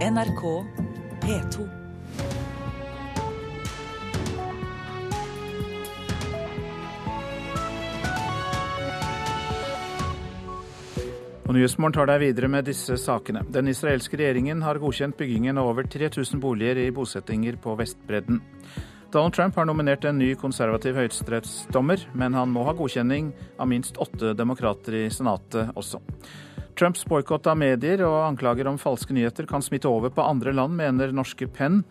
NRK P2. Og Nyhetsmorgen tar deg videre med disse sakene. Den israelske regjeringen har godkjent byggingen av over 3000 boliger i bosettinger på Vestbredden. Donald Trump har nominert en ny konservativ høyesterettsdommer, men han må ha godkjenning av minst åtte demokrater i Senatet også. Trumps boikott av medier og anklager om falske nyheter kan smitte over på andre land, mener norske Penn.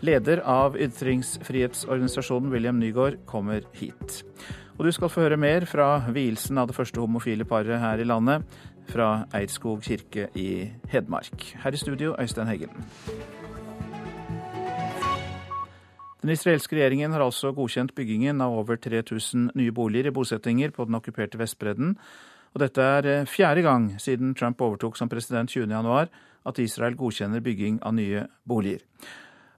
Leder av ytringsfrihetsorganisasjonen William Nygaard kommer hit. Og du skal få høre mer fra vielsen av det første homofile paret her i landet, fra Eidskog kirke i Hedmark. Her i studio, Øystein Heggen. Den israelske regjeringen har altså godkjent byggingen av over 3000 nye boliger i bosettinger på den okkuperte Vestbredden. Og dette er fjerde gang siden Trump overtok som president 20.1 at Israel godkjenner bygging av nye boliger.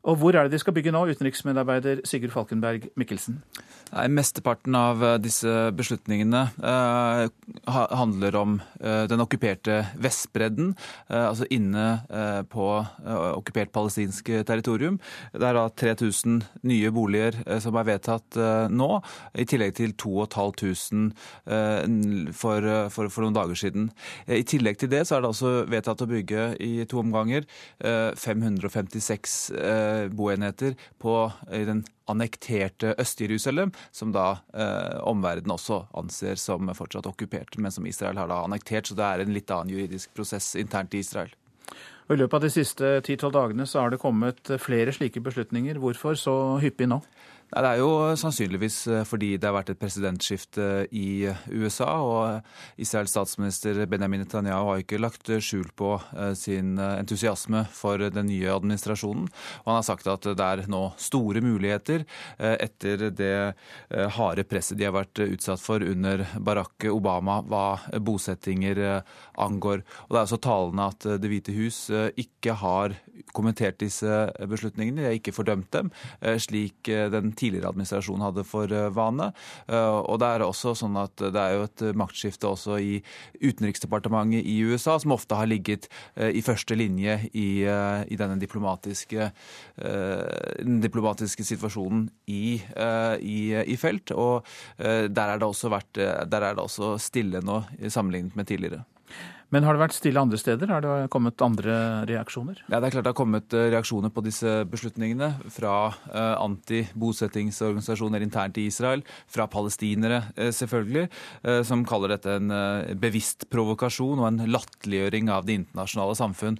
Og hvor er det de skal bygge nå, utenriksmedarbeider Sigurd Falkenberg Mikkelsen? Nei, Mesteparten av eh, disse beslutningene eh, handler om eh, den okkuperte Vestbredden, eh, altså inne eh, på eh, okkupert palestinsk territorium. Det er da 3000 nye boliger som er vedtatt nå, i tillegg til 2500 for, for, for, noen dager siden. I tillegg til det så er det også vedtatt å bygge i to omganger 556 boenheter på i den annekterte Øst-Jerusalem, som da eh, omverdenen også anser som fortsatt okkupert, men som Israel har da annektert. Så det er en litt annen juridisk prosess internt i Israel. Og I løpet av de siste 10-12 dagene så har det kommet flere slike beslutninger. Hvorfor så hyppig nå? Det er jo sannsynligvis eh, fordi det har vært et presidentskifte i USA. Og Israels statsminister Benjamin Netanyahu har ikke lagt skjul på eh, sin entusiasme for den nye administrasjonen. Og han har sagt at det er nå store muligheter eh, etter det harde presset de har vært utsatt for under Barack Obama hva bosettinger angår. Og det er også talende at Det hvite hus ikke har kommentert disse beslutningene, de har ikke fordømt dem, slik den tidligere administrasjon hadde for eh, vane. Eh, og det er også sånn at det er jo et maktskifte også i Utenriksdepartementet i USA, som ofte har ligget eh, i første linje i, i denne diplomatiske, den diplomatiske situasjonen i, i, i, felt. Og der er det også, vært, der er det også stille nå sammenlignet med tidligere. Men har det vært stille andre steder? Har det kommet andre reaksjoner? Ja, Det er klart det har kommet eh, reaksjoner på disse beslutningene fra eh, antibosettingsorganisasjoner internt i Israel, fra palestinere eh, selvfølgelig, som kaller dette en bevisst provokasjon og en latterliggjøring av det internasjonale samfunn.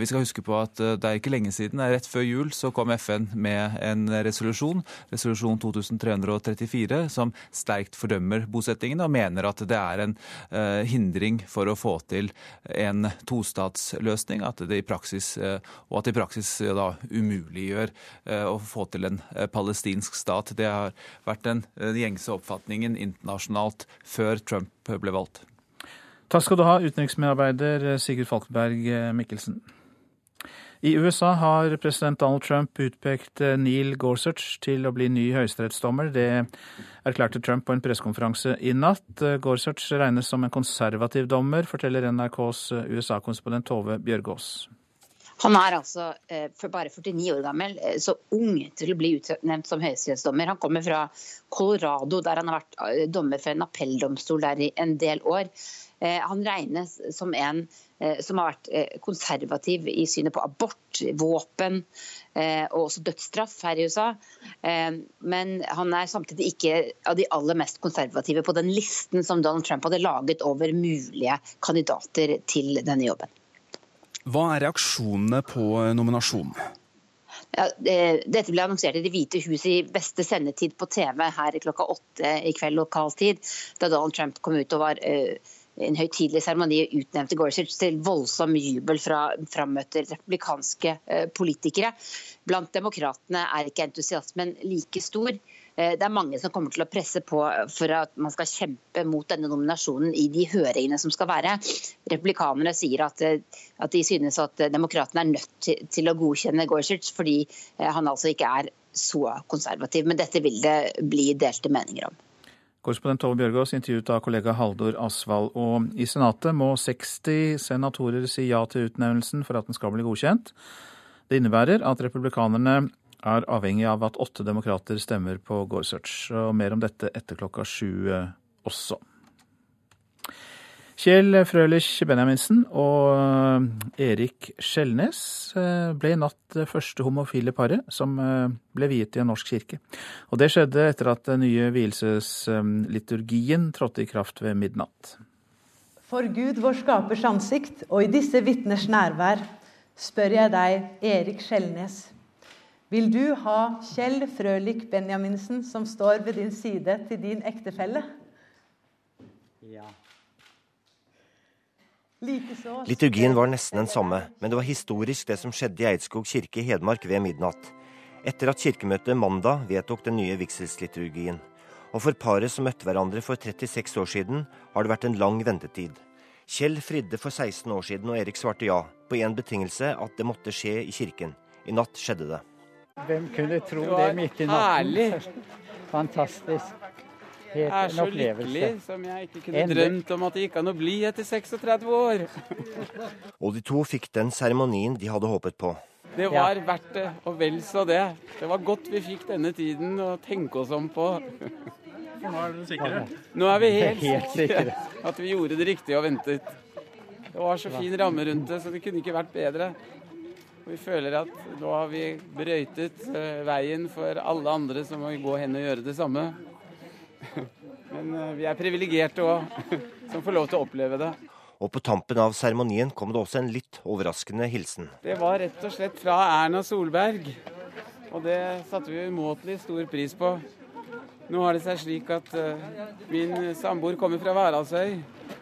Vi skal huske på at det er ikke lenge siden, rett før jul, så kom FN med en resolusjon, resolusjon 2334, som sterkt fordømmer bosettingene og mener at det er en hindring for å få til en tostatsløsning, at det i praksis, eh, og at det i praksis da umuliggjør eh, å få til en eh, palestinsk stat. Det har vært den gjengse oppfatningen internasjonalt før Trump ble valgt. Takk skal du ha, utenriksmedarbeider Sigurd Falkenberg Mikkelsen. I USA har president Donald Trump utpekt eh, Neil Gorsuch til å bli ny høyesterettsdommer. Det erklærte Trump på en pressekonferanse i natt. Eh, Gorsuch regnes som en konservativ dommer, forteller NRKs eh, USA-konspondent Tove Bjørgaas. Han er altså for bare 49 år gammel, så ung til å bli utnevnt som høyesterettsdommer. Han kommer fra Colorado, der han har vært dommer for en appelldomstol der i en del år. Han regnes som en Eh, som har vært eh, konservativ i synet på abort, våpen eh, og også dødsstraff her i USA. Men han er samtidig ikke av de aller mest konservative på den listen som Donald Trump hadde laget over mulige kandidater til denne jobben. Hva er reaksjonene på nominasjonen? Ja, dette ble annonsert i Det hvite hus i beste sendetid på TV her klokka åtte i kveld lokal tid, da Donald Trump kom ut og var uh, en høytidelig seremoni utnevnte Gorsuch til voldsom jubel fra frammøtte republikanske eh, politikere. Blant demokratene er ikke entusiasmen like stor. Eh, det er mange som kommer til å presse på for at man skal kjempe mot denne nominasjonen i de høringene som skal være. Republikanerne sier at, eh, at de synes at demokratene er nødt til, til å godkjenne Gorsuch fordi han altså ikke er så konservativ. Men dette vil det bli delte meninger om. Korrespondent Tove Bjørgaas intervjuet av kollega Haldor Asvald. Og i Senatet må 60 senatorer si ja til utnevnelsen for at den skal bli godkjent. Det innebærer at republikanerne er avhengig av at åtte demokrater stemmer på Gorsuch. Og mer om dette etter klokka sju også. Kjell Frølich Benjaminsen og eh, Erik Skjelnes eh, ble i natt det første homofile paret som eh, ble viet i en norsk kirke. Og det skjedde etter at den nye vielsesliturgien trådte i kraft ved midnatt. For Gud vår skapers ansikt og i disse vitners nærvær spør jeg deg, Erik Skjelnes. Vil du ha Kjell Frølich Benjaminsen som står ved din side, til din ektefelle? Ja. Liturgien var nesten den samme, men det var historisk det som skjedde i Eidskog kirke i Hedmark ved midnatt. Etter at kirkemøtet mandag vedtok den nye vigselsliturgien. Og for paret som møtte hverandre for 36 år siden, har det vært en lang ventetid. Kjell fridde for 16 år siden, og Erik svarte ja, på én betingelse, at det måtte skje i kirken. I natt skjedde det. Hvem kunne tro det, midt i natten? Herlig. Fantastisk. Helt jeg er så lykkelig som jeg ikke kunne Endelig. drømt om at det gikk an å bli etter 36 år. og de to fikk den seremonien de hadde håpet på. Det var ja. verdt det, og vel så det. Det var godt vi fikk denne tiden å tenke oss om på. For nå er dere sikre? Nå er vi helt, helt sikre at vi gjorde det riktige og ventet. Det var så fin ramme rundt det, så det kunne ikke vært bedre. Vi føler at nå har vi brøytet eh, veien for alle andre som må gå hen og gjøre det samme. Men eh, vi er privilegerte òg, som får lov til å oppleve det. Og på tampen av seremonien kom det også en litt overraskende hilsen. Det var rett og slett fra Erna Solberg. Og det satte vi umåtelig stor pris på. Nå har det seg slik at uh, min samboer kommer fra Varaldsøy.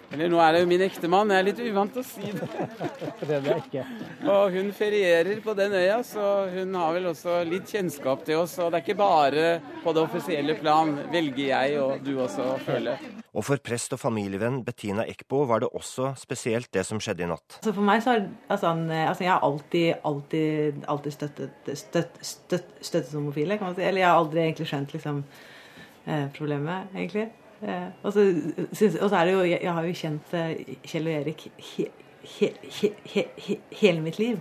Eller nå er det jo min ektemann, jeg er litt uvant til å si det. det er det ikke. Og hun ferierer på den øya, så hun har vel også litt kjennskap til oss. Og det er ikke bare på det offisielle plan, velger jeg og du også å føle. Og for prest og familievenn Bettina Ekbo var det også spesielt det som skjedde i natt. Altså for meg så har altså, altså Jeg har alltid, alltid, alltid støttet, støtt, støtt, støttet homofile, kan man si. Eller jeg har aldri egentlig skjønt liksom, eh, problemet, egentlig. Eh, og, så, og, så, er det jo Jeg, har jo kjent eh, Kjell og Erik he, he, he, hele mitt liv.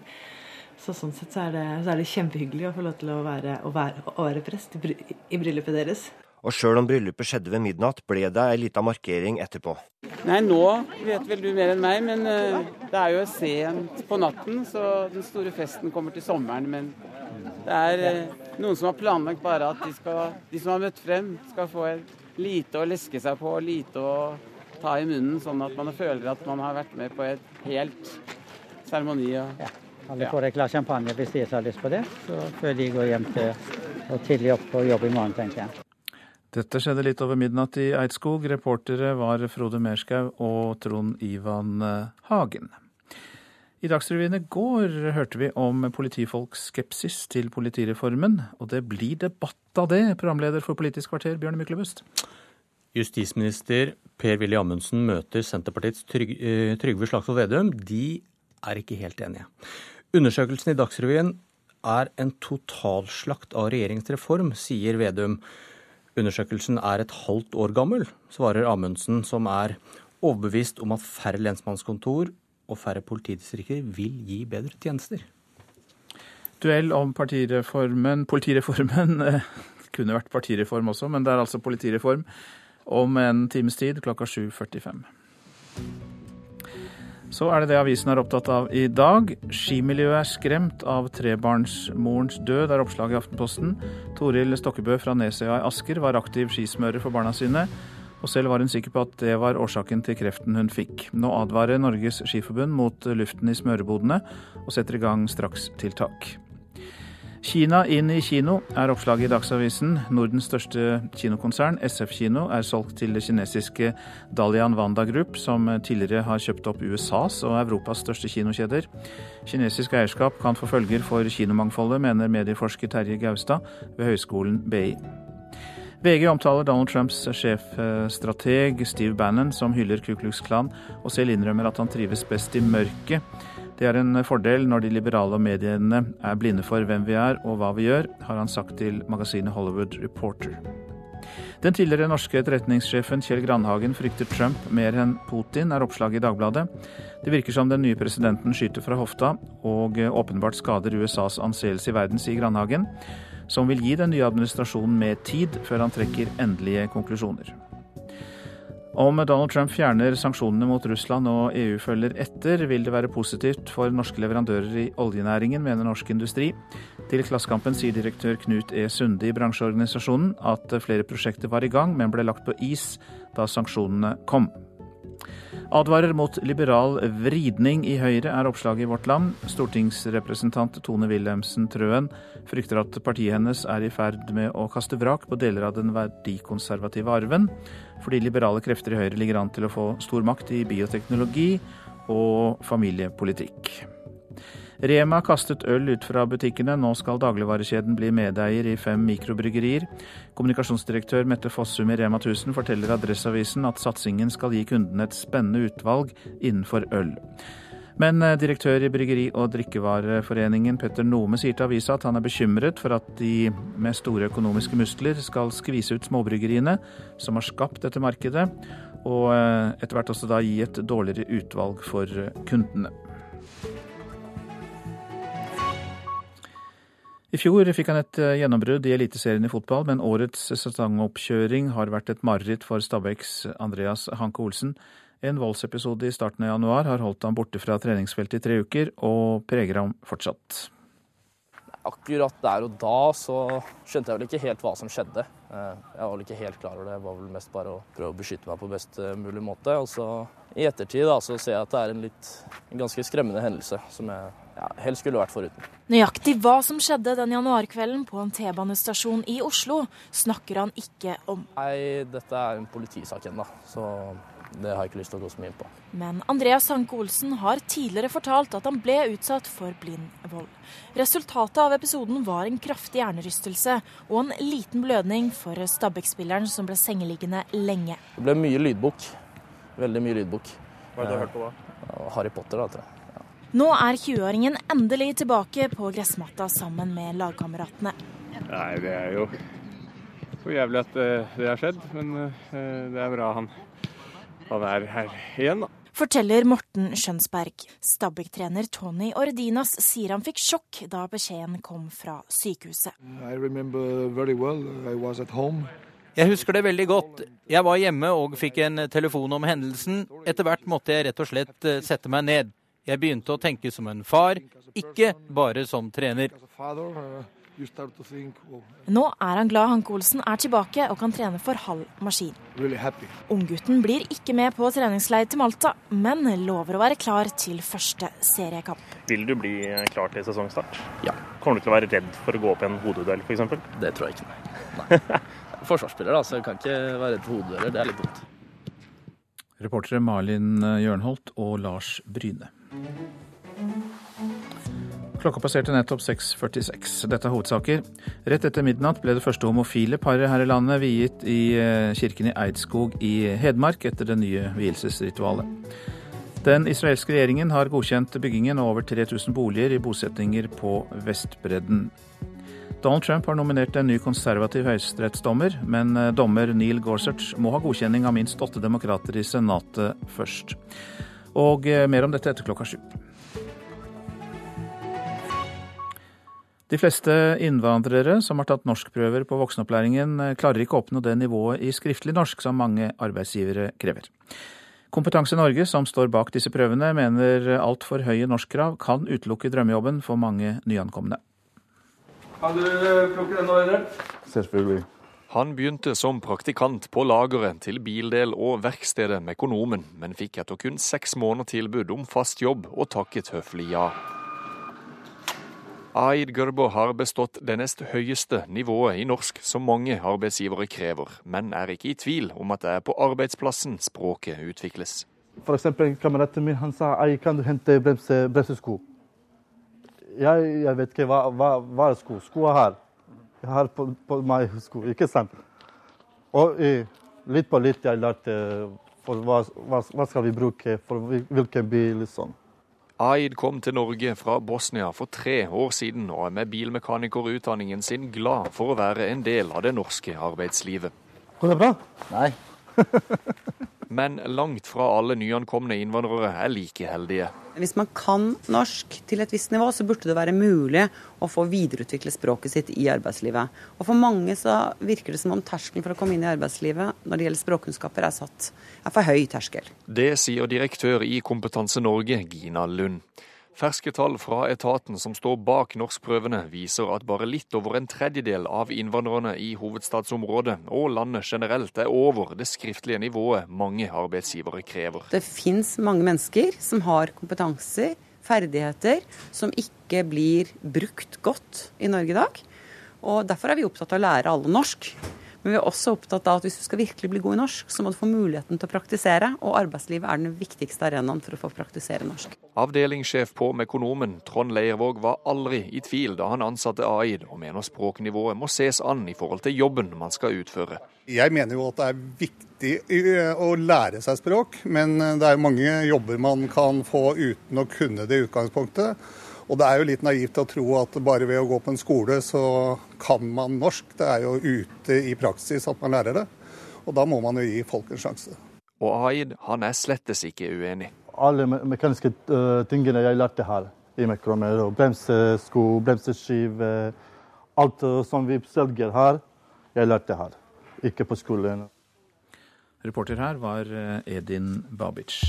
Så sånn sett så er, det, så er det kjempehyggelig å få lov til å være, å være, å være prest i, i bryllupet deres. Og sjøl om bryllupet skjedde ved midnatt, ble det ei lita markering etterpå. Nei, nå vet vel du mer enn meg, men uh, det er jo sent på natten, så den store festen kommer til sommeren. Men det er uh, noen som har planlagt bare at de, skal, de som har møtt frem, skal få et lite å leske seg på, lite å ta i munnen, sånn at man føler at man har vært med på et helt seremoni. Ja. Alle får et glass champagne hvis de har lyst på det, så før de går hjem til og tidlig opp på jobb i morgen, tenker jeg. Dette skjedde litt over midnatt i Eidskog. Reportere var Frode Merskau og Trond Ivan Hagen. I Dagsrevyen i går hørte vi om politifolks skepsis til politireformen, og det blir debatt av det, programleder for Politisk kvarter, Bjørn Myklebust. Justisminister Per-Willy Amundsen møter Senterpartiets Tryg eh, Trygve Slagsvold Vedum. De er ikke helt enige. Undersøkelsen i Dagsrevyen er en totalslakt av regjeringens reform, sier Vedum. Undersøkelsen er et halvt år gammel, svarer Amundsen, som er overbevist om at færre lensmannskontor og færre politidistrikter vil gi bedre tjenester. Duell om partireformen. Politireformen eh, kunne vært partireform også, men det er altså politireform om en times tid klokka 7.45. Så er det det avisen er opptatt av i dag. Skimiljøet er skremt av trebarnsmorens død, er oppslaget i Aftenposten. Toril Stokkebø fra Nesøya i Asker var aktiv skismører for barna sine og selv var hun sikker på at det var årsaken til kreften hun fikk. Nå advarer Norges Skiforbund mot luften i smørebodene, og setter i gang strakstiltak. Kina inn i kino er oppslaget i Dagsavisen. Nordens største kinokonsern, SF Kino, er solgt til det kinesiske Dalian Wanda Group, som tidligere har kjøpt opp USAs og Europas største kinokjeder. Kinesisk eierskap kan få følger for kinomangfoldet, mener medieforsker Terje Gaustad ved Høgskolen BI. VG omtaler Donald Trumps sjefstrateg Steve Bannon som hyller Ku Klux Klan, og selv innrømmer at han trives best i mørket. Det er en fordel når de liberale mediene er blinde for hvem vi er og hva vi gjør, har han sagt til magasinet Hollywood Reporter. Den tidligere norske etterretningssjefen Kjell Grandhagen frykter Trump mer enn Putin, er oppslaget i Dagbladet. Det virker som den nye presidenten skyter fra hofta, og åpenbart skader USAs anseelse i verden, sier Grandhagen, som vil gi den nye administrasjonen mer tid før han trekker endelige konklusjoner. Om Donald Trump fjerner sanksjonene mot Russland og EU følger etter, vil det være positivt for norske leverandører i oljenæringen, mener Norsk Industri. Til Klassekampen sier direktør Knut E. Sunde i bransjeorganisasjonen at flere prosjekter var i gang, men ble lagt på is da sanksjonene kom. Advarer mot liberal vridning i Høyre, er oppslaget i Vårt Land. Stortingsrepresentant Tone Wilhelmsen Trøen frykter at partiet hennes er i ferd med å kaste vrak på deler av den verdikonservative arven, fordi liberale krefter i Høyre ligger an til å få stor makt i bioteknologi og familiepolitikk. Rema kastet øl ut fra butikkene. Nå skal dagligvarekjeden bli medeier i fem mikrobryggerier. Kommunikasjonsdirektør Mette Fossum i Rema 1000 forteller Adresseavisen at satsingen skal gi kundene et spennende utvalg innenfor øl. Men eh, direktør i Bryggeri- og drikkevareforeningen Petter Nome sier til avisa at han er bekymret for at de med store økonomiske muskler skal skvise ut småbryggeriene som har skapt dette markedet, og eh, etter hvert også da gi et dårligere utvalg for kundene. I fjor fikk han et eh, gjennombrudd i Eliteserien i fotball, men årets sesongoppkjøring har vært et mareritt for Stabæks Andreas Hanke Olsen. En voldsepisode i starten av januar har holdt ham borte fra treningsfeltet i tre uker, og preger ham fortsatt. Akkurat der og da så skjønte jeg vel ikke helt hva som skjedde. Eh, jeg var vel ikke helt klar over det. Jeg var vel mest bare å prøve å beskytte meg på best eh, mulig måte. Og så i ettertid da, så ser jeg at det er en litt en ganske skremmende hendelse som jeg ja, helst skulle vært foruten. Nøyaktig hva som skjedde den januarkvelden på en T-banestasjon i Oslo, snakker han ikke om. Nei, dette er en politisak ennå, så det har jeg ikke lyst til å gå så mye inn på. Men Andreas Sanke Olsen har tidligere fortalt at han ble utsatt for blind vold. Resultatet av episoden var en kraftig hjernerystelse og en liten blødning for Stabæk-spilleren som ble sengeliggende lenge. Det ble mye lydbok. Veldig mye lydbok. Hva har du hørt på da? Harry Potter, da, tror jeg. Nå er 20-åringen endelig tilbake på gressmatta sammen med lagkameratene. Nei, det er jo så jævlig at eh, det har skjedd, men eh, det er bra han, han er her igjen, da. Forteller Morten Skjønsberg. Stabæk-trener Tony Ordinas sier han fikk sjokk da beskjeden kom fra sykehuset. Jeg husker det veldig godt. Jeg var hjemme og fikk en telefon om hendelsen. Etter hvert måtte jeg rett og slett eh, sette meg ned. Jeg begynte å tenke som en far, ikke bare som trener. Nå er han glad Hanke Olsen er tilbake og kan trene for halv maskin. Unggutten blir ikke med på treningsleir til Malta, men lover å være klar til første seriekamp. Vil du bli klar til sesongstart? Ja. Kommer du til å være redd for å gå opp i en hodeduell f.eks.? Det tror jeg ikke, nei. nei. Forsvarsspiller, da, så jeg kan ikke være redd for hodedueller. Det er litt dumt. Reportere Malin Jørnholt og Lars Bryne. Klokka passerte nettopp 6.46. Dette er hovedsaker. Rett etter midnatt ble det første homofile paret her i landet viet i eh, kirken i Eidskog i Hedmark etter det nye vielsesritualet. Den israelske regjeringen har godkjent byggingen av over 3000 boliger i bosettinger på Vestbredden. Donald Trump har nominert en ny konservativ høyesterettsdommer, men eh, dommer Neil Gorsuch må ha godkjenning av minst åtte demokrater i Senatet først. Og eh, mer om dette etter klokka sju. De fleste innvandrere som har tatt norskprøver på voksenopplæringen, eh, klarer ikke å oppnå det nivået i skriftlig norsk som mange arbeidsgivere krever. Kompetanse Norge, som står bak disse prøvene, mener altfor høye norskkrav kan utelukke drømmejobben for mange nyankomne. Kan du plukke den ordren? Selvfølgelig. Han begynte som praktikant på lageret til bildel- og verkstedet Mekonomen, men fikk etter kun seks måneder tilbud om fast jobb og takket høflig ja. Aid Gørbo har bestått det nest høyeste nivået i norsk som mange arbeidsgivere krever, men er ikke i tvil om at det er på arbeidsplassen språket utvikles. For eksempel, kameraten min han sa «Ai, kan du hente bremse, bremsesko. Jeg, jeg, vet ikke hva, hva, hva er sko. Sko er her. Jeg har på, på meg sko, ikke sant? Og eh, litt på litt jeg lærte for hva, hva, hva skal vi bruke, for hvilken bil. sånn. Aid kom til Norge fra Bosnia for tre år siden og er med bilmekanikerutdanningen sin glad for å være en del av det norske arbeidslivet. Går det bra? Nei. Men langt fra alle nyankomne innvandrere er like heldige. Hvis man kan norsk til et visst nivå, så burde det være mulig å få videreutvikle språket sitt i arbeidslivet. Og for mange så virker det som om terskelen for å komme inn i arbeidslivet når det gjelder språkkunnskaper, er satt er for høy terskel. Det sier direktør i Kompetanse Norge, Gina Lund. Ferske tall fra etaten som står bak norskprøvene, viser at bare litt over en tredjedel av innvandrerne i hovedstadsområdet og landet generelt er over det skriftlige nivået mange arbeidsgivere krever. Det fins mange mennesker som har kompetanser, ferdigheter, som ikke blir brukt godt i Norge i dag. Og Derfor er vi opptatt av å lære alle norsk. Men vi er også opptatt av at hvis du skal virkelig bli god i norsk, så må du få muligheten til å praktisere. Og arbeidslivet er den viktigste arenaen for å få praktisere norsk. Avdelingssjef på Mekonomen, Trond Leirvåg, var aldri i tvil da han ansatte AID, og mener språknivået må ses an i forhold til jobben man skal utføre. Jeg mener jo at det er viktig å lære seg språk, men det er mange jobber man kan få uten å kunne det i utgangspunktet. Og det er jo litt naivt å tro at bare ved å gå på en skole, så kan man norsk. Det er jo ute i praksis at man lærer det. Og da må man jo gi folk en sjanse. Og Aid han er slettes ikke uenig. Alle mekaniske uh, tingene jeg lærte her i Mekromer, og bremsesko, bremseskive, alt uh, som vi selger her, jeg lærte her. Ikke på skolen. Reporter her var Edin Babic.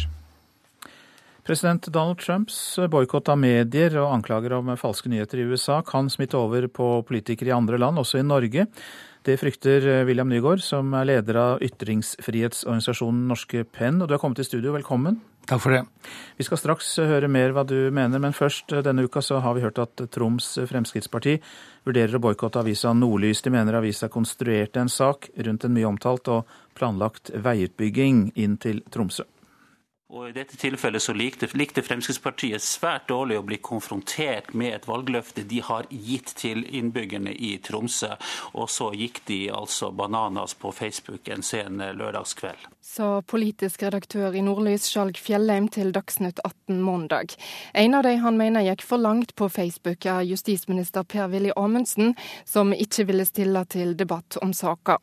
President Donald Trumps boikott av medier og anklager om falske nyheter i USA kan smitte over på politikere i andre land, også i Norge. Det frykter William Nygaard, som er leder av ytringsfrihetsorganisasjonen Norske Penn. Og du er kommet i studio, velkommen. Takk for det. Vi skal straks høre mer hva du mener, men først denne uka så har vi hørt at Troms Fremskrittsparti vurderer å boikotte avisa Nordlys. De mener avisa konstruerte en sak rundt en mye omtalt og planlagt veiutbygging inn til Tromsø. Og I dette tilfellet så likte, likte, Fremskrittspartiet svært dårlig å bli konfrontert med et valgløfte de har gitt til innbyggerne i Tromsø, og så gikk de altså bananas på Facebook en sen lørdagskveld. Sa politisk redaktør i Nordlys Skjalg Fjellheim til Dagsnytt 18 mandag. En av de han mener gikk for langt på Facebook, er justisminister Per-Willy Amundsen, som ikke ville stille til debatt om saka.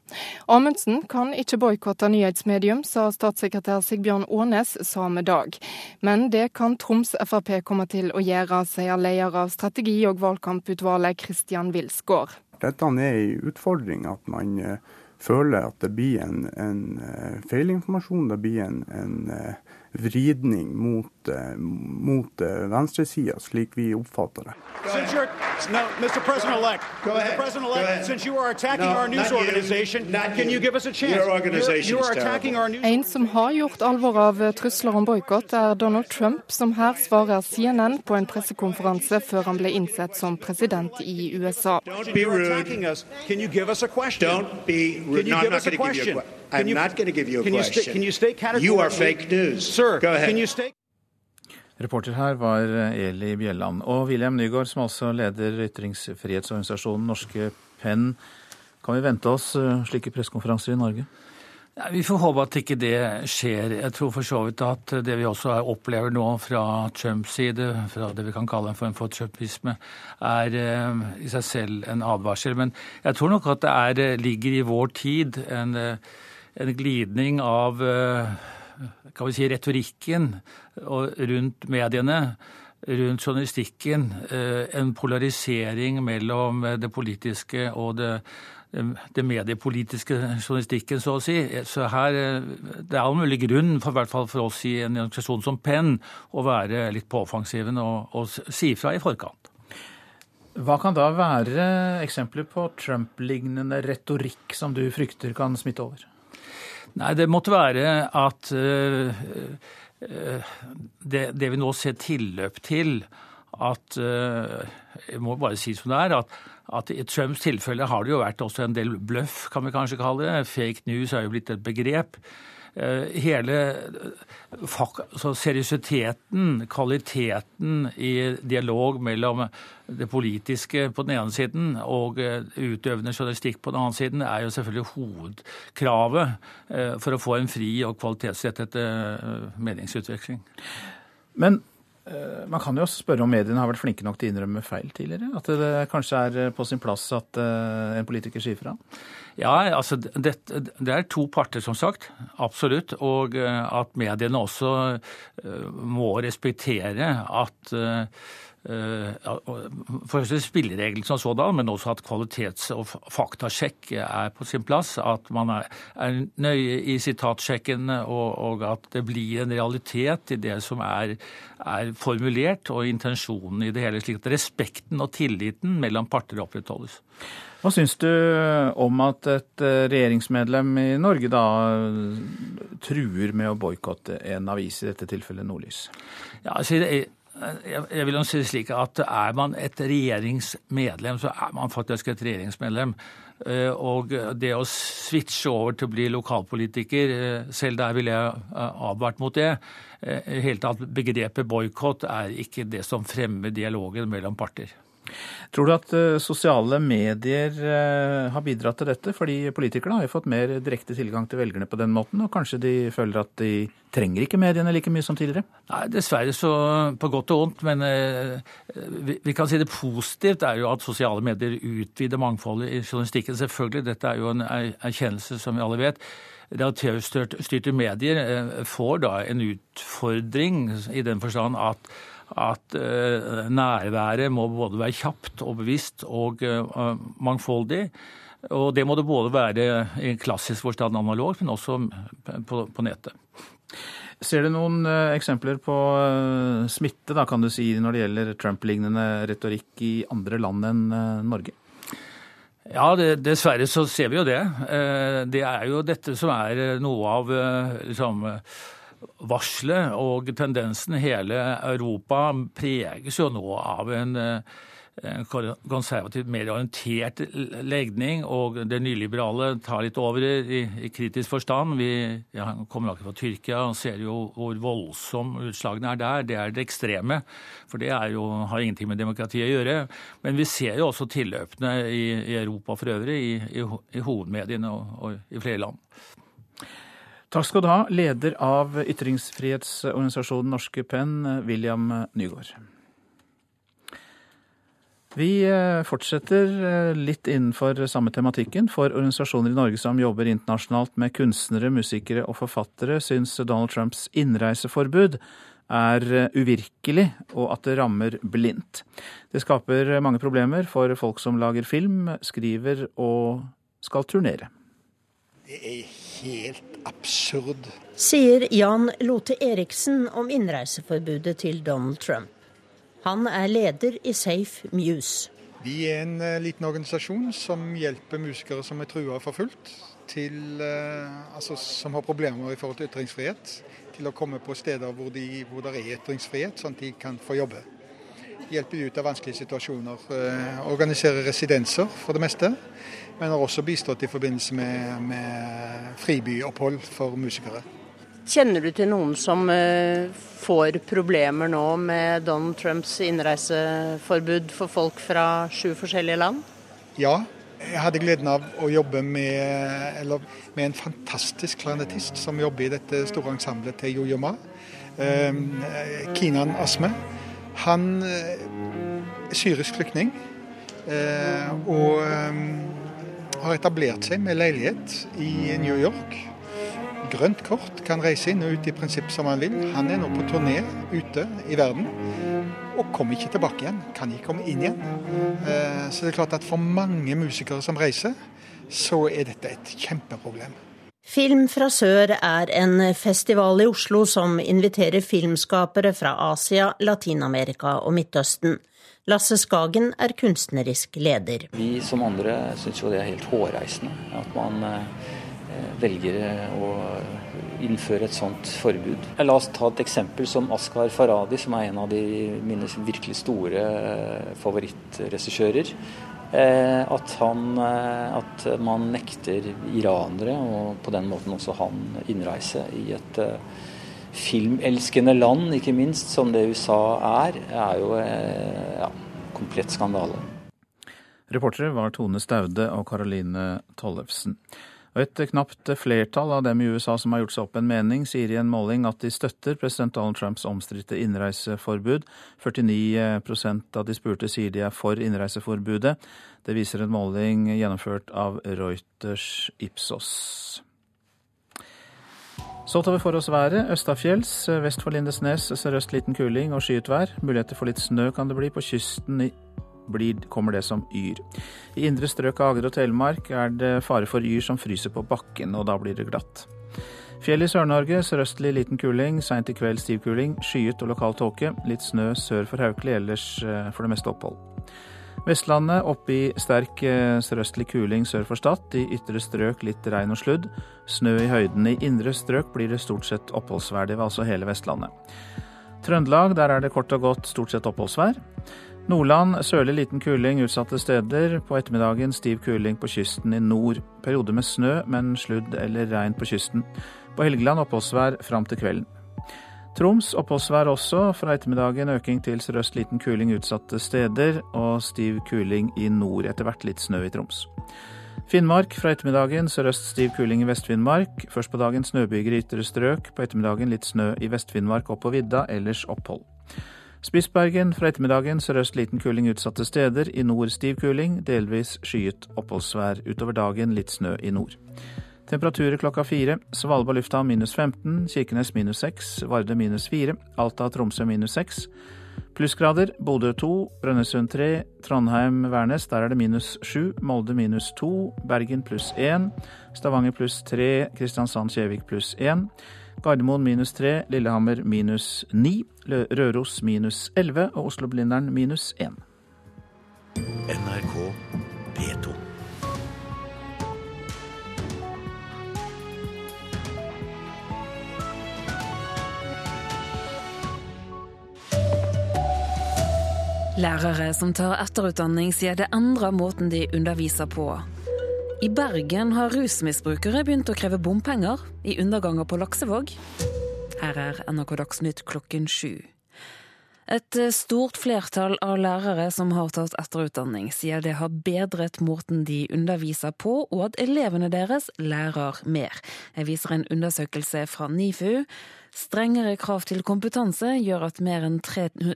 Amundsen kan ikke boikotte nyhetsmedium, sa statssekretær Sigbjørn Aanes samme dag. Men det kan Troms Frp komme til å gjøre, sier leder av strategi- og valgkamputvalget Kristian Wilsgård. Dette er en utfordring at man føler at det blir en, en feilinformasjon. Det blir en, en vridning mot, mot venstresida, slik vi oppfatter det. No, Mr. President-elect, Mr. President-elect, since you are attacking no, our news organization, can you give us a chance? Your organization you're, you're attacking our news... En som har gjort alvor av trusler om boikott, er Donald Trump, som her svarer CNN på en pressekonferanse før han ble innsett som president i USA. Don't be rude. Can you give us a question? Don't be rude. No, I'm not going to give you a question. I'm you, not going to give you a can question. You, stay, can you stay categorically? You are fake news. Sir, Go ahead. Can you stay Reporter her var Eli Bjelland. Og William Nygaard, som altså leder ytringsfrihetsorganisasjonen Norske Penn. Kan vi vente oss slike pressekonferanser i Norge? Ja, vi får håpe at ikke det skjer. Jeg tror for så vidt at det vi også opplever nå fra Trumps side, fra det vi kan kalle en form for trumpisme, er i seg selv en advarsel. Men jeg tror nok at det er, ligger i vår tid en, en glidning av kan vi si, retorikken rundt mediene, rundt journalistikken, en polarisering mellom det politiske og det, det mediepolitiske journalistikken, så å si. Så her, Det er all mulig grunn, for, i hvert fall for oss i en organisasjon som Penn, å være litt på og, og si fra i forkant. Hva kan da være eksempler på Trump-lignende retorikk som du frykter kan smitte over? Nei, det måtte være at uh, det, det, vi nå ser tilløp til, at uh, Jeg må bare si som det er, at, at i Trumps tilfelle har det jo vært også en del bløff, kan vi kanskje kalle det. Fake news er jo blitt et begrep. Hele altså seriøsiteten, kvaliteten i dialog mellom det politiske på den ene siden og utøvende journalistikk på den andre siden, er jo selvfølgelig hovedkravet for å få en fri og kvalitetsrettet meningsutveksling. Men Eh, man kan jo også spørre om mediene har vært flinke nok til å innrømme feil tidligere? At det kanskje er eh, på sin plass at eh, en politiker sier fra? Ja, altså det, det, er to parter, som sagt. Absolutt. Og at mediene også må respektere at for spillereglene som sådan, men også at kvalitets- og faktasjekk er på sin plass. At man er, er nøye i sitatsjekken, og, og, at det blir en realitet i det som er, er formulert, og intensjonen i det hele. Slik at respekten og tilliten mellom parter opprettholdes. Hva syns du om at et eh, regjeringsmedlem i Norge da truer med å boikotte en avis, i dette tilfellet Nordlys? Ja, altså, jeg vil jo si slik at Er man et regjeringsmedlem, så er man faktisk et regjeringsmedlem. Eh, og det å switche over til å bli lokalpolitiker, eh, selv der ville jeg eh, advart mot det. Helt tatt, Begrepet boikott er ikke det som fremmer dialogen mellom parter. Tror du at uh, sosiale medier uh, har bidratt til dette? Fordi politikerne har jo fått mer direkte tilgang til velgerne på den måten, og kanskje de føler at de trenger ikke mediene like mye som tidligere? Nei, dessverre så på godt og vondt. Men vi, vi, kan si det positivt er jo at sosiale medier utvider mangfoldet i journalistikken. Selvfølgelig, dette er jo en erkjennelse som vi alle vet redaktørstyrte medier får da en utfordring i den forstand at at eh, nærværet må både være kjapt og bevisst og eh, mangfoldig. Og det må det både være i klassisk forstand analogt, men også på, på nettet. Ser du noen uh, eksempler på smitte da, kan du si, når det gjelder Trump-lignende retorikk i andre land enn Norge? Ja, det, dessverre så ser vi jo det. Det er jo dette som er noe av liksom, varselet og tendensen hele Europa preges jo nå av en konservativt mer orientert legning, og det nyliberale tar litt over i, i kritisk forstand. Vi ja, kommer akkurat fra Tyrkia og ser jo hvor voldsom utslagene er der. Det er det ekstreme, for det jo, har ingenting med demokrati å gjøre. Men vi ser jo også tilløpene i, i Europa for øvrig, i, i, i hovedmediene og, og i flere land. Takk skal du ha, leder av ytringsfrihetsorganisasjonen Norske Penn, William Nygaard. Vi eh, fortsetter eh, litt innenfor samme tematikken. For organisasjoner i Norge som jobber internasjonalt med kunstnere, musikere og forfattere, syns Donald Trumps innreiseforbud er eh, uvirkelig, og at det rammer blindt. Det skaper mange problemer for folk som lager film, skriver og skal turnere. Det er helt absurd. Sier Jan Lote Eriksen om innreiseforbudet til Donald Trump. Han er leder i Safe Muse. Vi er en uh, liten organisasjon som hjelper musikere som er trua og forfulgt, til, uh, altså, som har problemer i forhold til ytringsfrihet, til å komme på steder hvor, de, hvor det er ytringsfrihet, sånn at de kan få jobbe. Hjelpe ut av vanskelige situasjoner. Uh, organisere residenser for det meste men har også bistått i forbindelse med, med fribyopphold for musikere. Kjenner du til noen som uh, får problemer nå med Donald Trumps innreiseforbud for folk fra sju forskjellige land? Ja, jeg hadde gleden av å jobbe med, med en fantastisk klarinettist som jobber i dette store ensemblet til Jojo Ma. Eh, Kinan Asme. Han er syrisk flyktning. Eh, og um, har etablert seg med leilighet i New York. Grønt kort, kan reise inn og ut i prinsipp som han vil. Han er nå på turné ute i verden og kommer ikke tilbake igjen. Kan ikke komme inn igjen. Eh, så det er klart at for mange musikere som reiser, så er dette et kjempeproblem. Film fra sør er en festival i Oslo som inviterer filmskapere fra Asia, Latin-Amerika og Midtøsten. Lasse Skagen er kunstnerisk leder. Vi som andre syns jo det er helt hårreisende at man eh, velger å innføre et sånt forbud. La oss ta et eksempel som Askar Faradi, som er en av de mine virkelig store eh, favorittregissører. Eh, at, han, at man nekter iranere, og på den måten også han, innreise i et filmelskende land, ikke minst, som det USA er, er jo eh, ja, komplett skandale. Reportere var Tone Staude og Karoline Tollefsen. Og et knapt flertall av dem i USA som har gjort seg opp en mening, sier i en måling at de støtter president Donald Trumps omstridte innreiseforbud. 49% av de spurte sier de er for innreiseforbudet. Det viser en måling gjennomført av Reuters Ipsos. Så tar vi for oss været. Østafjells vest for Lindesnes sørøst liten kuling og skyet vær. Muligheter for litt snø kan det bli på kysten blir, kommer det som yr. I indre strøk av Agder og Telemark er det fare for yr som fryser på bakken, og da blir det glatt. Fjell i Sør-Norge sørøstlig liten kuling, seint i kveld stiv kuling. Skyet og lokal tåke. Litt snø sør for Haukeli, ellers eh, for det meste opphold. Vestlandet opp i sterk eh, sørøstlig kuling sør for Stad. I ytre strøk litt regn og sludd. Snø i høyden. I indre strøk blir det stort sett oppholdsvær. Det var altså hele Vestlandet. Trøndelag, der er det kort og godt stort sett oppholdsvær. Nordland sørlig liten kuling utsatte steder. På ettermiddagen stiv kuling på kysten i nord. Periode med snø, men sludd eller regn på kysten. På Helgeland oppholdsvær fram til kvelden. Troms oppholdsvær også. Fra ettermiddagen øking til sørøst liten kuling utsatte steder, og stiv kuling i nord. Etter hvert litt snø i Troms. Finnmark fra ettermiddagen sørøst stiv kuling i Vest-Finnmark. Først på dagen snøbyger i ytre strøk. På ettermiddagen litt snø i Vest-Finnmark og på vidda, ellers opphold. Spitsbergen fra ettermiddagen sørøst liten kuling utsatte steder. I nord stiv kuling, delvis skyet oppholdsvær. Utover dagen litt snø i nord. Temperaturer klokka fire. Svalbard lufthavn minus 15, Kirkenes minus 6, Varde minus 4, Alta og Tromsø minus 6. Plussgrader Bodø 2, Brønnøysund 3, Trondheim-Værnes der er det minus 7, Molde minus 2, Bergen pluss 1, Stavanger pluss 3, Kristiansand-Kjevik pluss 1. Gardermoen minus 3, Lillehammer minus 9, Røros minus 11 og Oslo-Blindern minus 1. NRK P2. Lærere som tar etterutdanning, sier det endrer måten de underviser på. I Bergen har rusmisbrukere begynt å kreve bompenger i underganger på Laksevåg. Her er NRK Dagsnytt klokken sju. Et stort flertall av lærere som har tatt etterutdanning, sier det har bedret måten de underviser på, og at elevene deres lærer mer. Jeg viser en undersøkelse fra NIFU. Strengere krav til kompetanse gjør at mer enn 30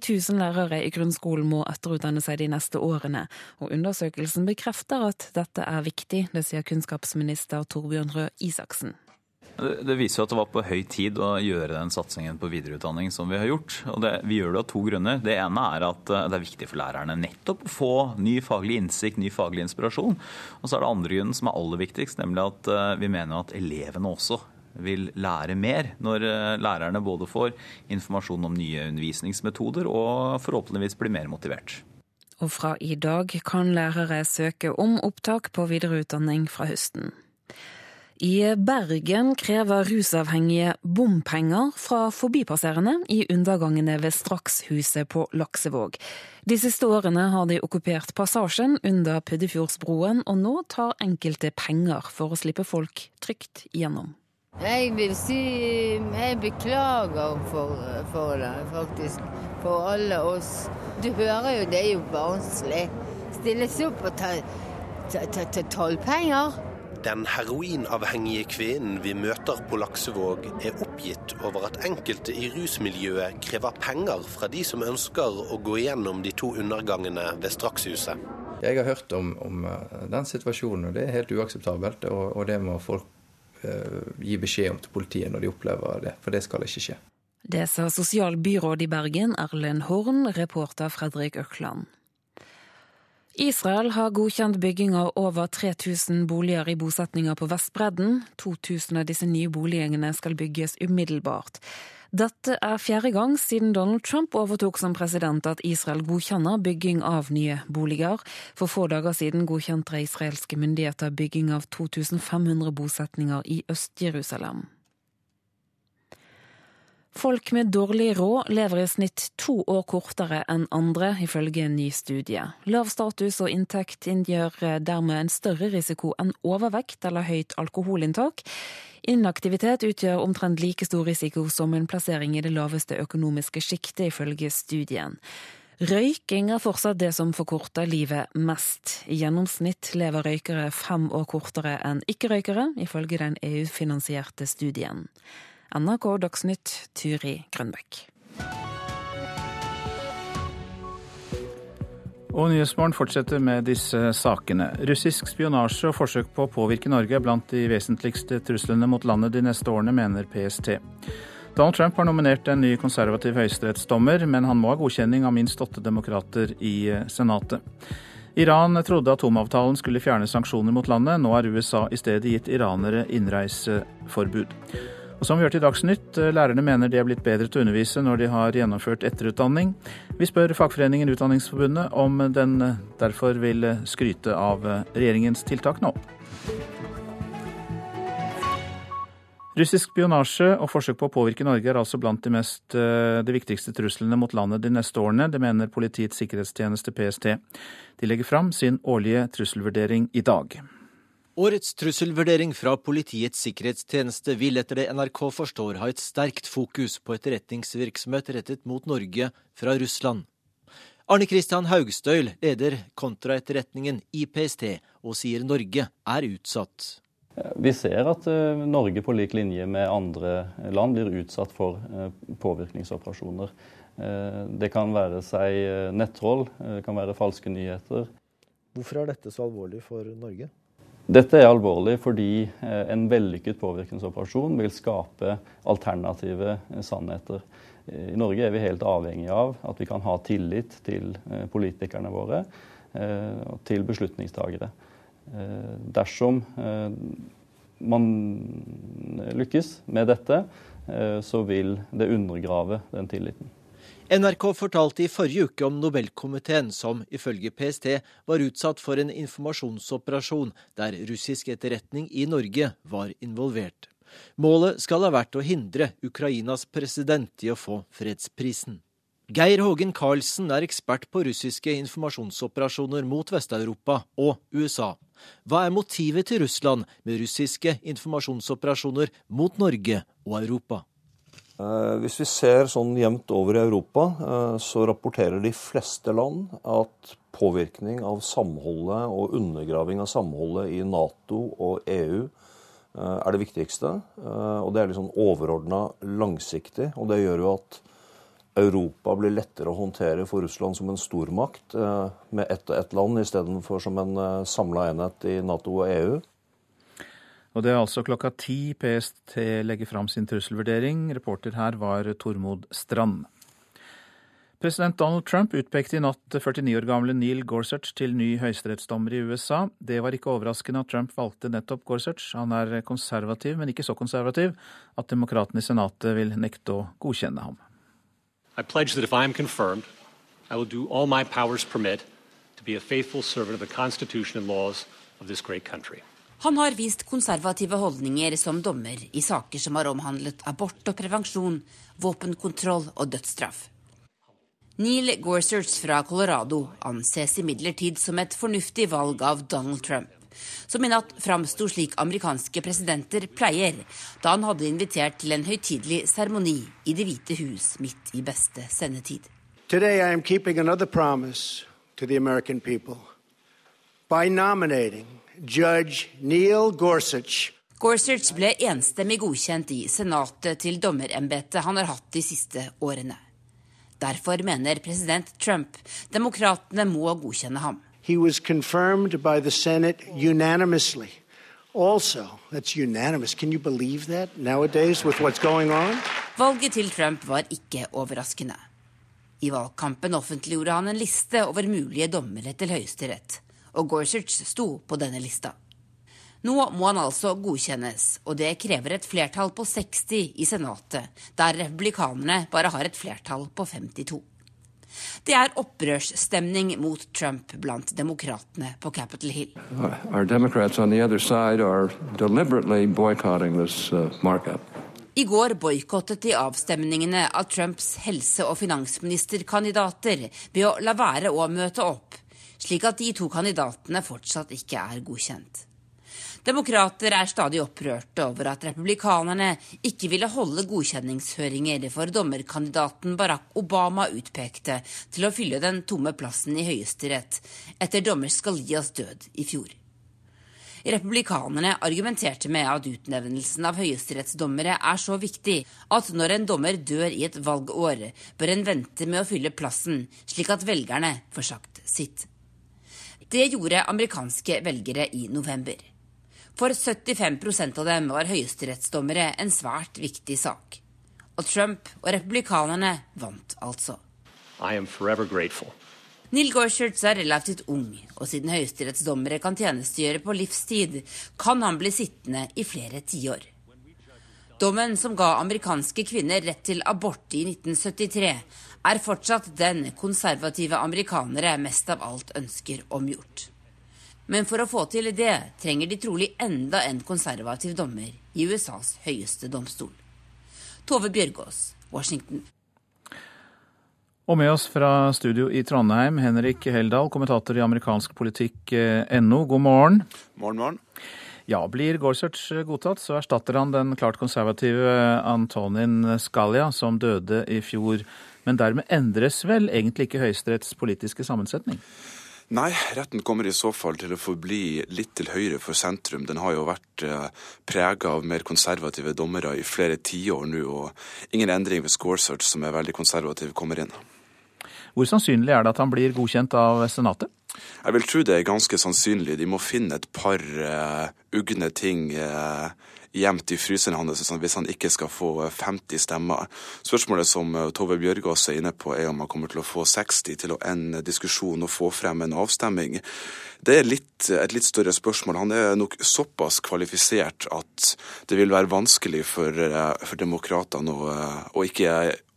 000 lærere i grunnskolen må etterutdanne seg de neste årene, og undersøkelsen bekrefter at dette er viktig, det sier kunnskapsminister Torbjørn Røe Isaksen. Det viser jo at det var på høy tid å gjøre den satsingen på videreutdanning som vi har gjort. Og det, vi gjør det av to grunner. Det ene er at eh, det er viktig for lærerne nettopp å få ny faglig innsikt, ny faglig inspirasjon. Og så er det andre grunnen som er aller viktigst, nemlig at eh, vi mener at elevene også vil lære mer når eh, lærerne både får informasjon om nye undervisningsmetoder og forhåpentligvis blir mer motivert. Og fra i dag kan lærere søke om opptak på videreutdanning fra høsten. I Bergen krever rusavhengige bompenger fra forbipasserende i undergangene ved Strakshuset på Laksevåg. De siste årene har de okkupert passasjen under Puddefjordsbroen, og nå tar enkelte penger for å slippe folk trygt gjennom. Jeg vil si jeg beklager for, for det, faktisk. For alle oss. Du hører jo, det er jo barnslig. Stilles opp og ta, ta, ta, ta tollpenger. Den heroinavhengige kvinnen vi møter på Laksevåg, er oppgitt over at enkelte i rusmiljøet krever penger fra de som ønsker å gå gjennom de to undergangene ved Strakshuset. Jeg har hørt om, om den situasjonen, og det er helt uakseptabelt. Og, og det må folk Eh, gi beskjed om til politiet når de opplever det, for det skal ikke skje. Det sa sosialbyråd i Bergen, Erlend Horn, reporter Fredrik Økland. Israel har godkjent bygging av over 3000 boliger i bosetninger på Vestbredden. 2000 av disse nye boligene skal bygges umiddelbart. Dette er fjerde gang siden Donald Trump overtok som president at Israel godkjenner bygging av nye boliger. For få dager siden godkjente israelske myndigheter bygging av 2500 bosetninger i Øst-Jerusalem. Folk med dårlig råd lever i snitt to år kortere enn andre, ifølge en ny studie. Lav status og inntekt inngjør dermed en større risiko enn overvekt eller høyt alkoholinntak. Inaktivitet utgjør omtrent like stor risiko som en plassering i det laveste økonomiske sjiktet, ifølge studien. Røyking er fortsatt det som forkorter livet mest. I gjennomsnitt lever røykere fem år kortere enn ikke-røykere, ifølge den EU-finansierte studien. NRK Dagsnytt, Turi Grønbekk. Og Nyhetsmorgen fortsetter med disse sakene. Russisk spionasje og forsøk på å påvirke Norge er blant de vesentligste truslene mot landet de neste årene, mener PST. Donald Trump har nominert en ny konservativ høyesterettsdommer, men han må ha godkjenning av minst åtte demokrater i eh, Senatet. Iran trodde atomavtalen skulle fjerne sanksjoner mot landet. Nå har USA i stedet gitt iranere innreiseforbud. Og som vi hørte i Dagsnytt, eh, lærerne mener de er blitt bedre til å undervise når de har gjennomført etterutdanning. Vi spør fagforeningen Utdanningsforbundet om den eh, derfor vil skryte av regjeringens tiltak nå. Russisk spionasje og forsøk på å påvirke Norge er altså blant de, mest, eh, de viktigste truslene mot landet de neste årene. Det mener Politiets sikkerhetstjeneste, PST. De legger fram sin årlige trusselvurdering i dag. Årets trusselvurdering fra Politiets sikkerhetstjeneste vil etter det NRK forstår ha et sterkt fokus på etterretningsvirksomhet rettet mot Norge fra Russland. Arne Kristian Haugstøyl leder kontraetterretningen i PST og sier Norge er utsatt. Vi ser at eh, Norge på lik linje med andre land blir utsatt for eh, påvirkningsoperasjoner. Eh, det kan være seg nettroll, det kan være falske nyheter. Hvorfor er dette så alvorlig for Norge? Dette er alvorlig fordi en vellykket påvirkningsoperasjon vil skape alternative sannheter. I Norge er vi helt avhengig av at vi kan ha tillit til politikerne våre og til beslutningstagere. Eh, dersom eh, man lykkes med dette, eh, så vil det undergrave den tilliten. NRK fortalte i forrige uke om Nobelkomiteen som ifølge PST var utsatt for en informasjonsoperasjon der russisk etterretning i Norge var involvert. Målet skal ha vært å hindre Ukrainas president i å få fredsprisen. Geir Hågen Karlsen er ekspert på russiske informasjonsoperasjoner mot Vest-Europa og USA. Hva er motivet til Russland med russiske informasjonsoperasjoner mot Norge og Europa? Eh, hvis vi ser sånn jevnt over i Europa, eh, så rapporterer de fleste land at påvirkning av samholdet og undergraving av samholdet i Nato og EU eh, er det viktigste. Og det er liksom overordna langsiktig. Og det gjør jo at Europa blir lettere å håndtere for Russland som en stormakt, med ett og ett land istedenfor som en samla enhet i Nato og EU. Og Det er altså klokka ti PST legger fram sin trusselvurdering. Reporter her var Tormod Strand. President Donald Trump utpekte i natt 49 år gamle Neil Gorsuch til ny høyesterettsdommer i USA. Det var ikke overraskende at Trump valgte nettopp Gorsuch. Han er konservativ, men ikke så konservativ at demokratene i Senatet vil nekte å godkjenne ham. I pledge that if I am confirmed, I will do all my powers permit to be a faithful servant of the Constitution and laws of this great. Han har vist konservative holdninger som dommer i saker som har omhandlet abort og prevensjon, våpenkontroll og dødsstraff. Neil Gorsuch fra Colorado anses imidlertid som et fornuftig valg av Donald Trump som i natt framsto slik amerikanske presidenter pleier, da han hadde invitert til en høytidelig seremoni i Det hvite hus midt i beste sendetid. Today I am keeping another promise to the American people by nominating Judge Neil Gorsuch Gorsuch ble enstemmig godkjent i Senatet til dommerembetet han har hatt de siste årene. Derfor mener president Trump demokratene må godkjenne ham. He was confirmed by the Senate unanimously. Also, that's unanimous. Can you believe that nowadays with what's going on? Valget til Trump var ikke overraskende. I valgkampen offentliggjorde han en liste over mulige dommere til Høyesterett, og Gorsuch sto på denne lista. Nå må han altså godkjennes, og det krever et flertall på 60 i Senatet, der republikanerne bare har et flertall på 52. Det er opprørsstemning mot Trump blant demokratene på Capitol Hill. Uh, I går boikottet de avstemningene av Trumps helse- og finansministerkandidater ved å la være å møte opp, slik at de to kandidatene fortsatt ikke er godkjent. Demokrater er stadig opprørte over at republikanerne ikke ville holde godkjenningshøringer for dommerkandidaten Barack Obama utpekte til å fylle den tomme plassen i Høyesterett etter dommer Scalias død i fjor. Republikanerne argumenterte med at utnevnelsen av høyesterettsdommere er så viktig at når en dommer dør i et valgår, bør en vente med å fylle plassen, slik at velgerne får sagt sitt. Det gjorde amerikanske velgere i november. For 75% av dem var høyesterettsdommere en svært viktig sak. Og Trump og republikanerne vant altså. Neil Gorsuch er relativt ung, og siden høyesterettsdommere kan tjenestegjøre på livstid, kan han bli sittende i flere tiår. Dommen som ga amerikanske kvinner rett til abort i 1973, er fortsatt den konservative amerikanere mest av alt ønsker omgjort. Men for å få til det trenger de trolig enda en konservativ dommer i USAs høyeste domstol. Tove Bjørgaas, Washington. Og med oss fra studio i Trondheim, Henrik Heldal, kommentator i amerikansk politikk.no. God morgen. Morgen, morgen. Ja, Blir Gorsuch godtatt, så erstatter han den klart konservative Antonin Scalia, som døde i fjor. Men dermed endres vel egentlig ikke Høyesteretts politiske sammensetning? Nei, retten kommer i så fall til å forbli litt til høyre for sentrum. Den har jo vært eh, prega av mer konservative dommere i flere tiår nå, og ingen endring ved Gorsuch, som er veldig konservativ, kommer inn. Hvor sannsynlig er det at han blir godkjent av Senatet? Jeg vil tro det er ganske sannsynlig. De må finne et par uh, ugne ting uh, gjemt i fryseren hans hvis han ikke skal få 50 stemmer. Spørsmålet som Tove Bjørgaas er inne på, er om han kommer til å få 60 til å ende diskusjon og få frem en avstemming. Det er litt, et litt større spørsmål. Han er nok såpass kvalifisert at det vil være vanskelig for, for demokratene å, å ikke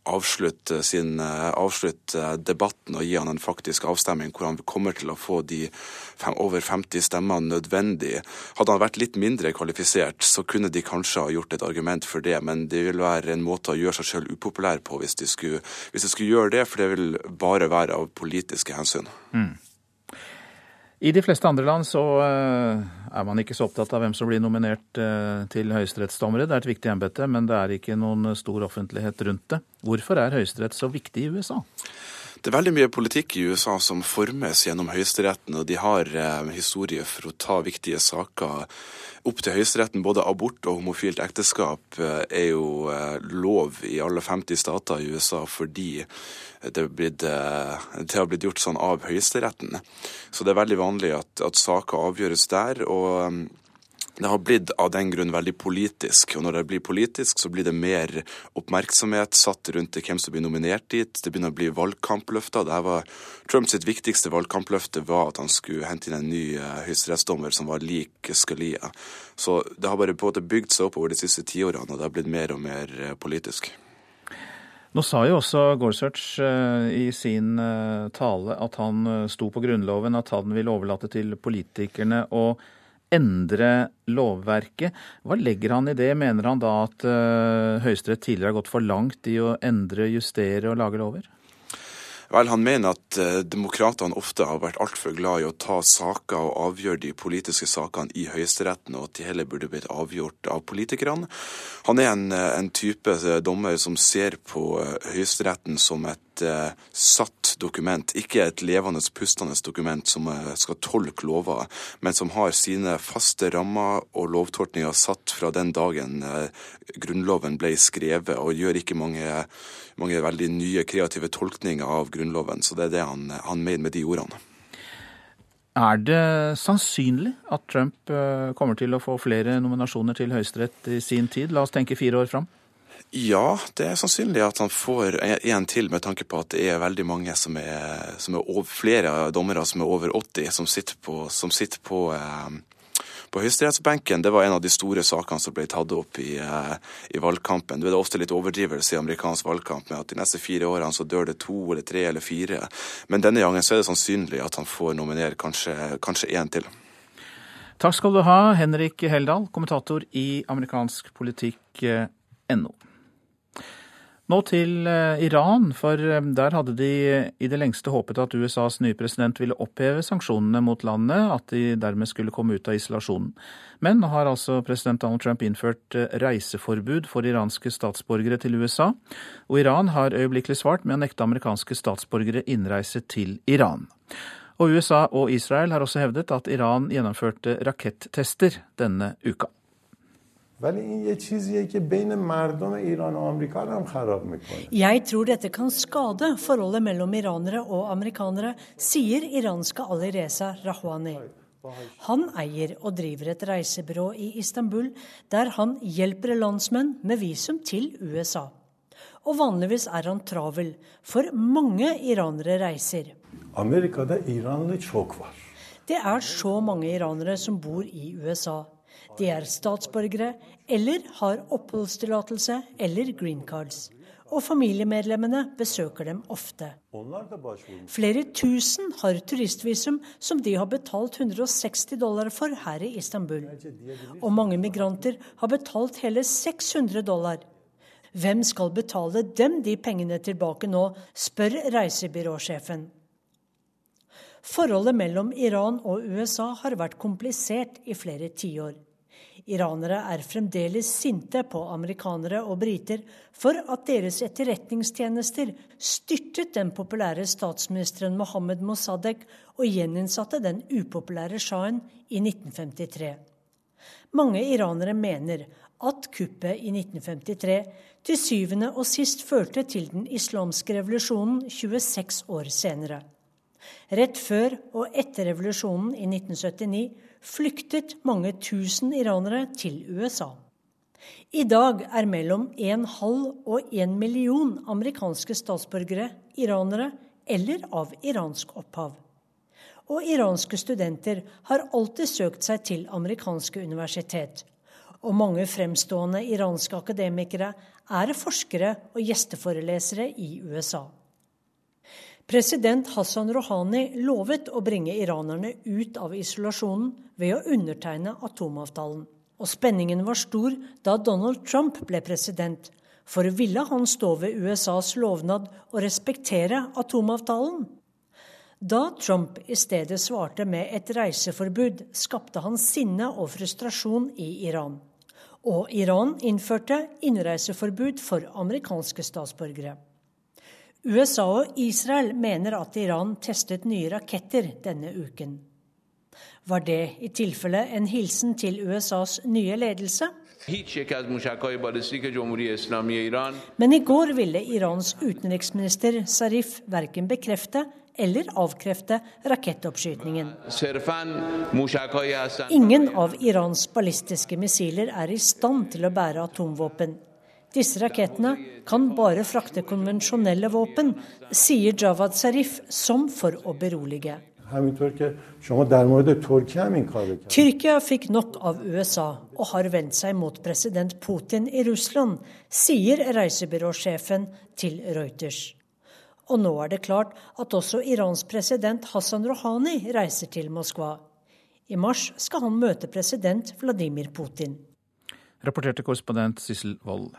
avslutte, sin, eh, avslutte debatten og gi han en faktisk avstemning hvor han kommer til å få de fem, over 50 stemmene nødvendig. Hadde han vært litt mindre kvalifisert, så kunne de kanskje ha gjort et argument for det, men det vil være en måte å gjøre seg selv upopulær på hvis de skulle, hvis de skulle gjøre det, for det vil bare være av politiske hensyn. Mm. I de fleste andre land så eh, er man ikke så opptatt av hvem som blir nominert eh, til høyesterettsdommere. Det er et viktig embete, men det er ikke noen stor offentlighet rundt det. Hvorfor er Høyesterett så viktig i USA? Det er veldig mye politikk i USA som formes gjennom Høyesteretten, og de har eh, historie for å ta viktige saker opp til Høyesteretten. Både abort og homofilt ekteskap eh, er jo eh, lov i alle 50 stater i USA fordi det, blitt, eh, det har blitt gjort sånn av Høyesteretten. Så det er veldig vanlig at, at saker avgjøres der. og det har blitt av den grunn veldig politisk, og når det blir politisk, så blir det mer oppmerksomhet satt rundt hvem som blir nominert dit. Det begynner å bli valgkampløfter. Det var Trumps viktigste valgkampløfte var at han skulle hente inn en ny uh, høyesterettsdommer som var lik Scalia. Så det har bare på en måte bygd seg opp over de siste tiårene, og det har blitt mer og mer uh, politisk. Nå sa jo også Gorsuch uh, i sin tale at han sto på Grunnloven, at han ville overlate til politikerne å endre lovverket. Hva legger han i det? Mener han da at uh, Høyesterett tidligere har gått for langt i å endre, justere og lage lover? Vel, Han mener at eh, demokratene ofte har vært altfor glad i å ta saker og avgjøre de politiske sakene i Høyesteretten, og at de heller burde blitt avgjort av politikerne. Han er en, eh, en type eh, dommer som ser på eh, Høyesteretten som et satt dokument, ikke et levende, pustende dokument som skal tolke lover, men som har sine faste rammer og lovtolkninger satt fra den dagen Grunnloven ble skrevet, og gjør ikke mange mange veldig nye, kreative tolkninger av Grunnloven. Så det er det han, han mener med de ordene. Er det sannsynlig at Trump eh, kommer til å få flere nominasjoner til Høyesterett i sin tid? La oss tenke fire år fram. Ja, det er sannsynlig at han får en til, med tanke på at det er veldig mange som er, som er over, flere dommere som er over 80, som sitter på, som sitter på eh, på høyesterettsbenken, det var en av de store sakene som ble tatt opp i, eh, i valgkampen. Det er ofte litt overdrivelse i amerikansk valgkamp med at de neste fire årene så dør det to eller tre eller fire. Men denne gangen så er det sannsynlig at han får nominere kanskje, én til. Takk skal du ha, Henrik Heldal, kommentator i amerikansk politikk.no. Nå til eh, Iran, for eh, der hadde de i det lengste håpet at USAs nye president ville oppheve sanksjonene mot landet, at de dermed skulle komme ut av isolasjonen. Men nå har altså president Donald Trump innført eh, reiseforbud for iranske statsborgere til USA, og Iran har øyeblikkelig svart med å nekte amerikanske statsborgere innreise til Iran. Og USA og Israel har også hevdet at Iran gjennomførte rakettester denne uka. ولی این یه چیزیه که بین مردم ایران و آمریکا هم خراب میکنه Jeg tror dette kan skade forholdet mellom iranere og amerikanere, sier iranske Ali Reza Rahwani. Han eier og driver et reisebyrå i Istanbul, der han hjelper landsmenn med visum til USA. Og vanligvis er han travel, for mange iranere reiser. Amerika'da İranlı çok var. Det er så mange iranere som bor i USA. De er statsborgere eller har oppholdstillatelse eller green cards. Og familiemedlemmene besøker dem ofte. Flere tusen har turistvisum som de har betalt 160 dollar for her i Istanbul. Og mange migranter har betalt hele 600 dollar. Hvem skal betale dem de pengene tilbake nå, spør reisebyråsjefen. Forholdet mellom Iran og USA har vært komplisert i flere tiår. Iranere er fremdeles sinte på amerikanere og briter for at deres etterretningstjenester styrtet den populære statsministeren Mohammed Mossadegh og gjeninnsatte den upopulære sjahen i 1953. Mange iranere mener at kuppet i 1953 til syvende og sist førte til den islamske revolusjonen 26 år senere. Rett før og etter revolusjonen i 1979 flyktet mange tusen iranere til USA. I dag er mellom en halv og en million amerikanske statsborgere iranere eller av iransk opphav. Og iranske studenter har alltid søkt seg til amerikanske universitet. Og mange fremstående iranske akademikere er forskere og gjesteforelesere i USA. President Hassan Rouhani lovet å bringe iranerne ut av isolasjonen ved å undertegne atomavtalen. Og spenningen var stor da Donald Trump ble president. For ville han stå ved USAs lovnad og respektere atomavtalen? Da Trump i stedet svarte med et reiseforbud, skapte han sinne og frustrasjon i Iran. Og Iran innførte innreiseforbud for amerikanske statsborgere. USA og Israel mener at Iran testet nye raketter denne uken. Var det i tilfelle en hilsen til USAs nye ledelse? Men i går ville Irans utenriksminister Zarif verken bekrefte eller avkrefte rakettoppskytingen. Ingen av Irans ballistiske missiler er i stand til å bære atomvåpen. Disse rakettene kan bare frakte konvensjonelle våpen, sier Javad Zarif, som for å berolige. Tyrkia fikk nok av USA og har vendt seg mot president Putin i Russland, sier reisebyråsjefen til Reuters. Og nå er det klart at også Irans president Hassan Rouhani reiser til Moskva. I mars skal han møte president Vladimir Putin rapporterte korrespondent Sissel Wold.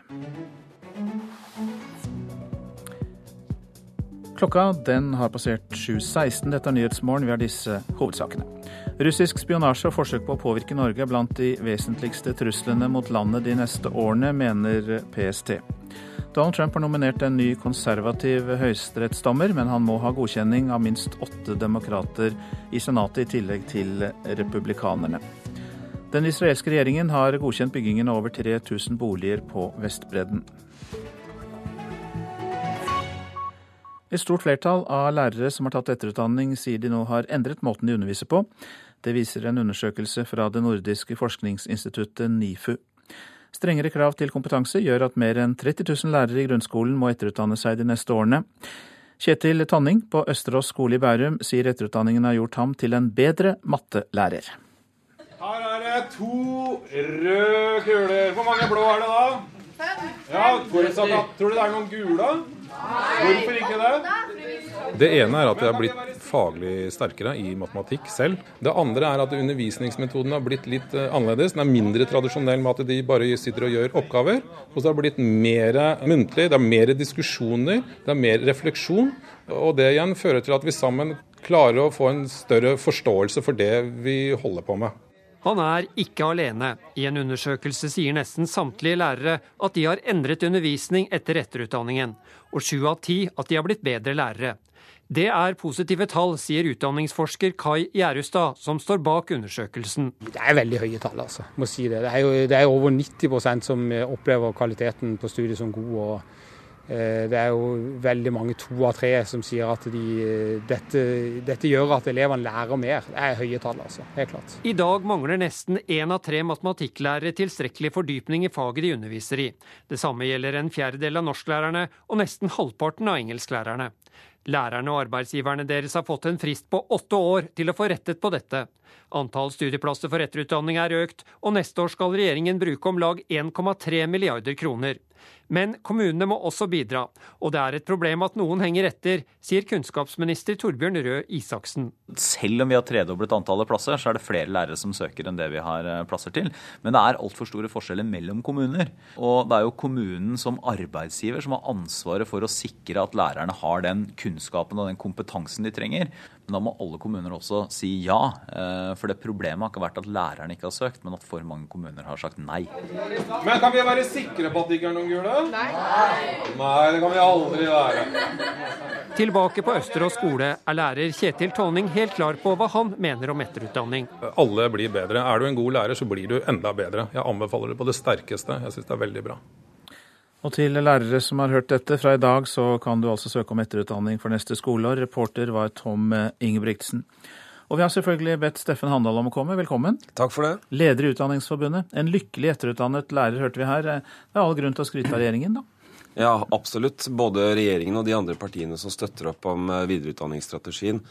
Klokka den har passert 7.16. Dette er Nyhetsmorgen. Vi har disse hovedsakene. Russisk spionasje og forsøk på å påvirke Norge er blant de vesentligste truslene mot landet de neste årene, mener PST. Donald Trump har nominert en ny konservativ høyesterettsdommer, men han må ha godkjenning av minst åtte demokrater i Senatet, i tillegg til republikanerne. Den israelske regjeringen har godkjent byggingen av over 3000 boliger på Vestbredden. Et stort flertall av lærere som har tatt etterutdanning, sier de nå har endret måten de underviser på. Det viser en undersøkelse fra det nordiske forskningsinstituttet NIFU. Strengere krav til kompetanse gjør at mer enn 30 000 lærere i grunnskolen må etterutdanne seg de neste årene. Kjetil Tonning på Østerås skole i Bærum sier etterutdanningen har gjort ham til en bedre mattelærer. Det to røde kuler. Hvor mange blå er det da? Fem. Ja, Tror du det er noen gule? Hvorfor ikke det? Det ene er at jeg har blitt faglig sterkere i matematikk selv. Det andre er at undervisningsmetoden har blitt litt eh, annerledes. Den er mindre tradisjonell med at de bare sitter og gjør oppgaver. Og så har det blitt mer muntlig, det er mer diskusjoner, det er mer refleksjon. Og det igjen fører til at vi sammen klarer å få en større forståelse for det vi holder på med. Han er ikke alene. I en undersøkelse sier nesten samtlige lærere at de har endret undervisning etter etterutdanningen, og sju av ti at de har blitt bedre lærere. Det er positive tall, sier utdanningsforsker Kai Gjerustad, som står bak undersøkelsen. Det er veldig høye tall, altså. Må si det. Det er, jo, det er over 90% som opplever kvaliteten på studiet som god. og det er jo veldig mange to av tre som sier at de, eh, dette, dette, gjør at elevene lærer mer. Det er høye tall, altså. Helt klart. I dag mangler nesten én av tre matematikklærere tilstrekkelig fordypning i faget de underviser i. Det samme gjelder en fjerdedel av norsklærerne og nesten halvparten av engelsklærerne. Lærerne og arbeidsgiverne deres har fått en frist på åtte år til å få rettet på dette. Antall studieplasser for etterutdanning er økt, og neste år skal regjeringen bruke om lag 1,3 milliarder kroner. Men kommunene må også bidra, og det er et problem at noen henger etter, sier kunnskapsminister Torbjørn Røe Isaksen. Selv om vi har tredoblet antallet plasser, så er det flere lærere som søker enn det vi har eh, plasser til. Men det er altfor store forskjeller mellom kommuner. Og det er jo kommunen som arbeidsgiver som har ansvaret for å sikre at lærerne har den kunnskapen og den kompetansen de trenger. Men da må alle kommuner også si ja. Eh, for det problemet har ikke vært at lærerne ikke har søkt, men at for mange kommuner har sagt nei. Men kan vi være sikre på at det ikke er noen gule? Nei. Nei, det kan vi aldri være. Tilbake på Østerås skole er lærer Kjetil Tonning helt klar på hva han mener om etterutdanning. Alle blir bedre. Er du en god lærer, så blir du enda bedre. Jeg anbefaler det på det sterkeste. Jeg syns det er veldig bra. Og til lærere som har hørt dette, fra i dag så kan du altså søke om etterutdanning for neste skoleår. Reporter var Tom Ingebrigtsen. Og vi har selvfølgelig bedt Steffen Handal om å komme. Velkommen. Takk for det. Leder i Utdanningsforbundet. En lykkelig etterutdannet lærer, hørte vi her. Det er all grunn til å skryte av regjeringen, da? Ja, absolutt. Både regjeringen og de andre partiene som støtter opp om eh, videreutdanningsstrategien.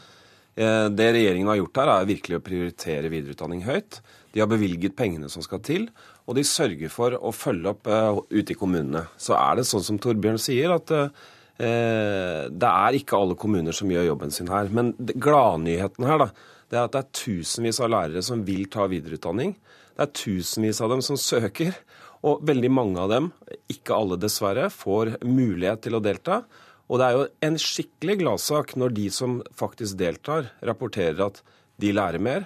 Eh, det regjeringen har gjort her, er virkelig å prioritere videreutdanning høyt. De har bevilget pengene som skal til, og de sørger for å følge opp uh, ute i kommunene. Så er det sånn som Torbjørn sier, at uh, det er ikke alle kommuner som gjør jobben sin her. Men gladnyheten her da, det er at det er tusenvis av lærere som vil ta videreutdanning. Det er tusenvis av dem som søker. Og veldig mange av dem, ikke alle dessverre, får mulighet til å delta. Og det er jo en skikkelig gladsak når de som faktisk deltar, rapporterer at de lærer mer,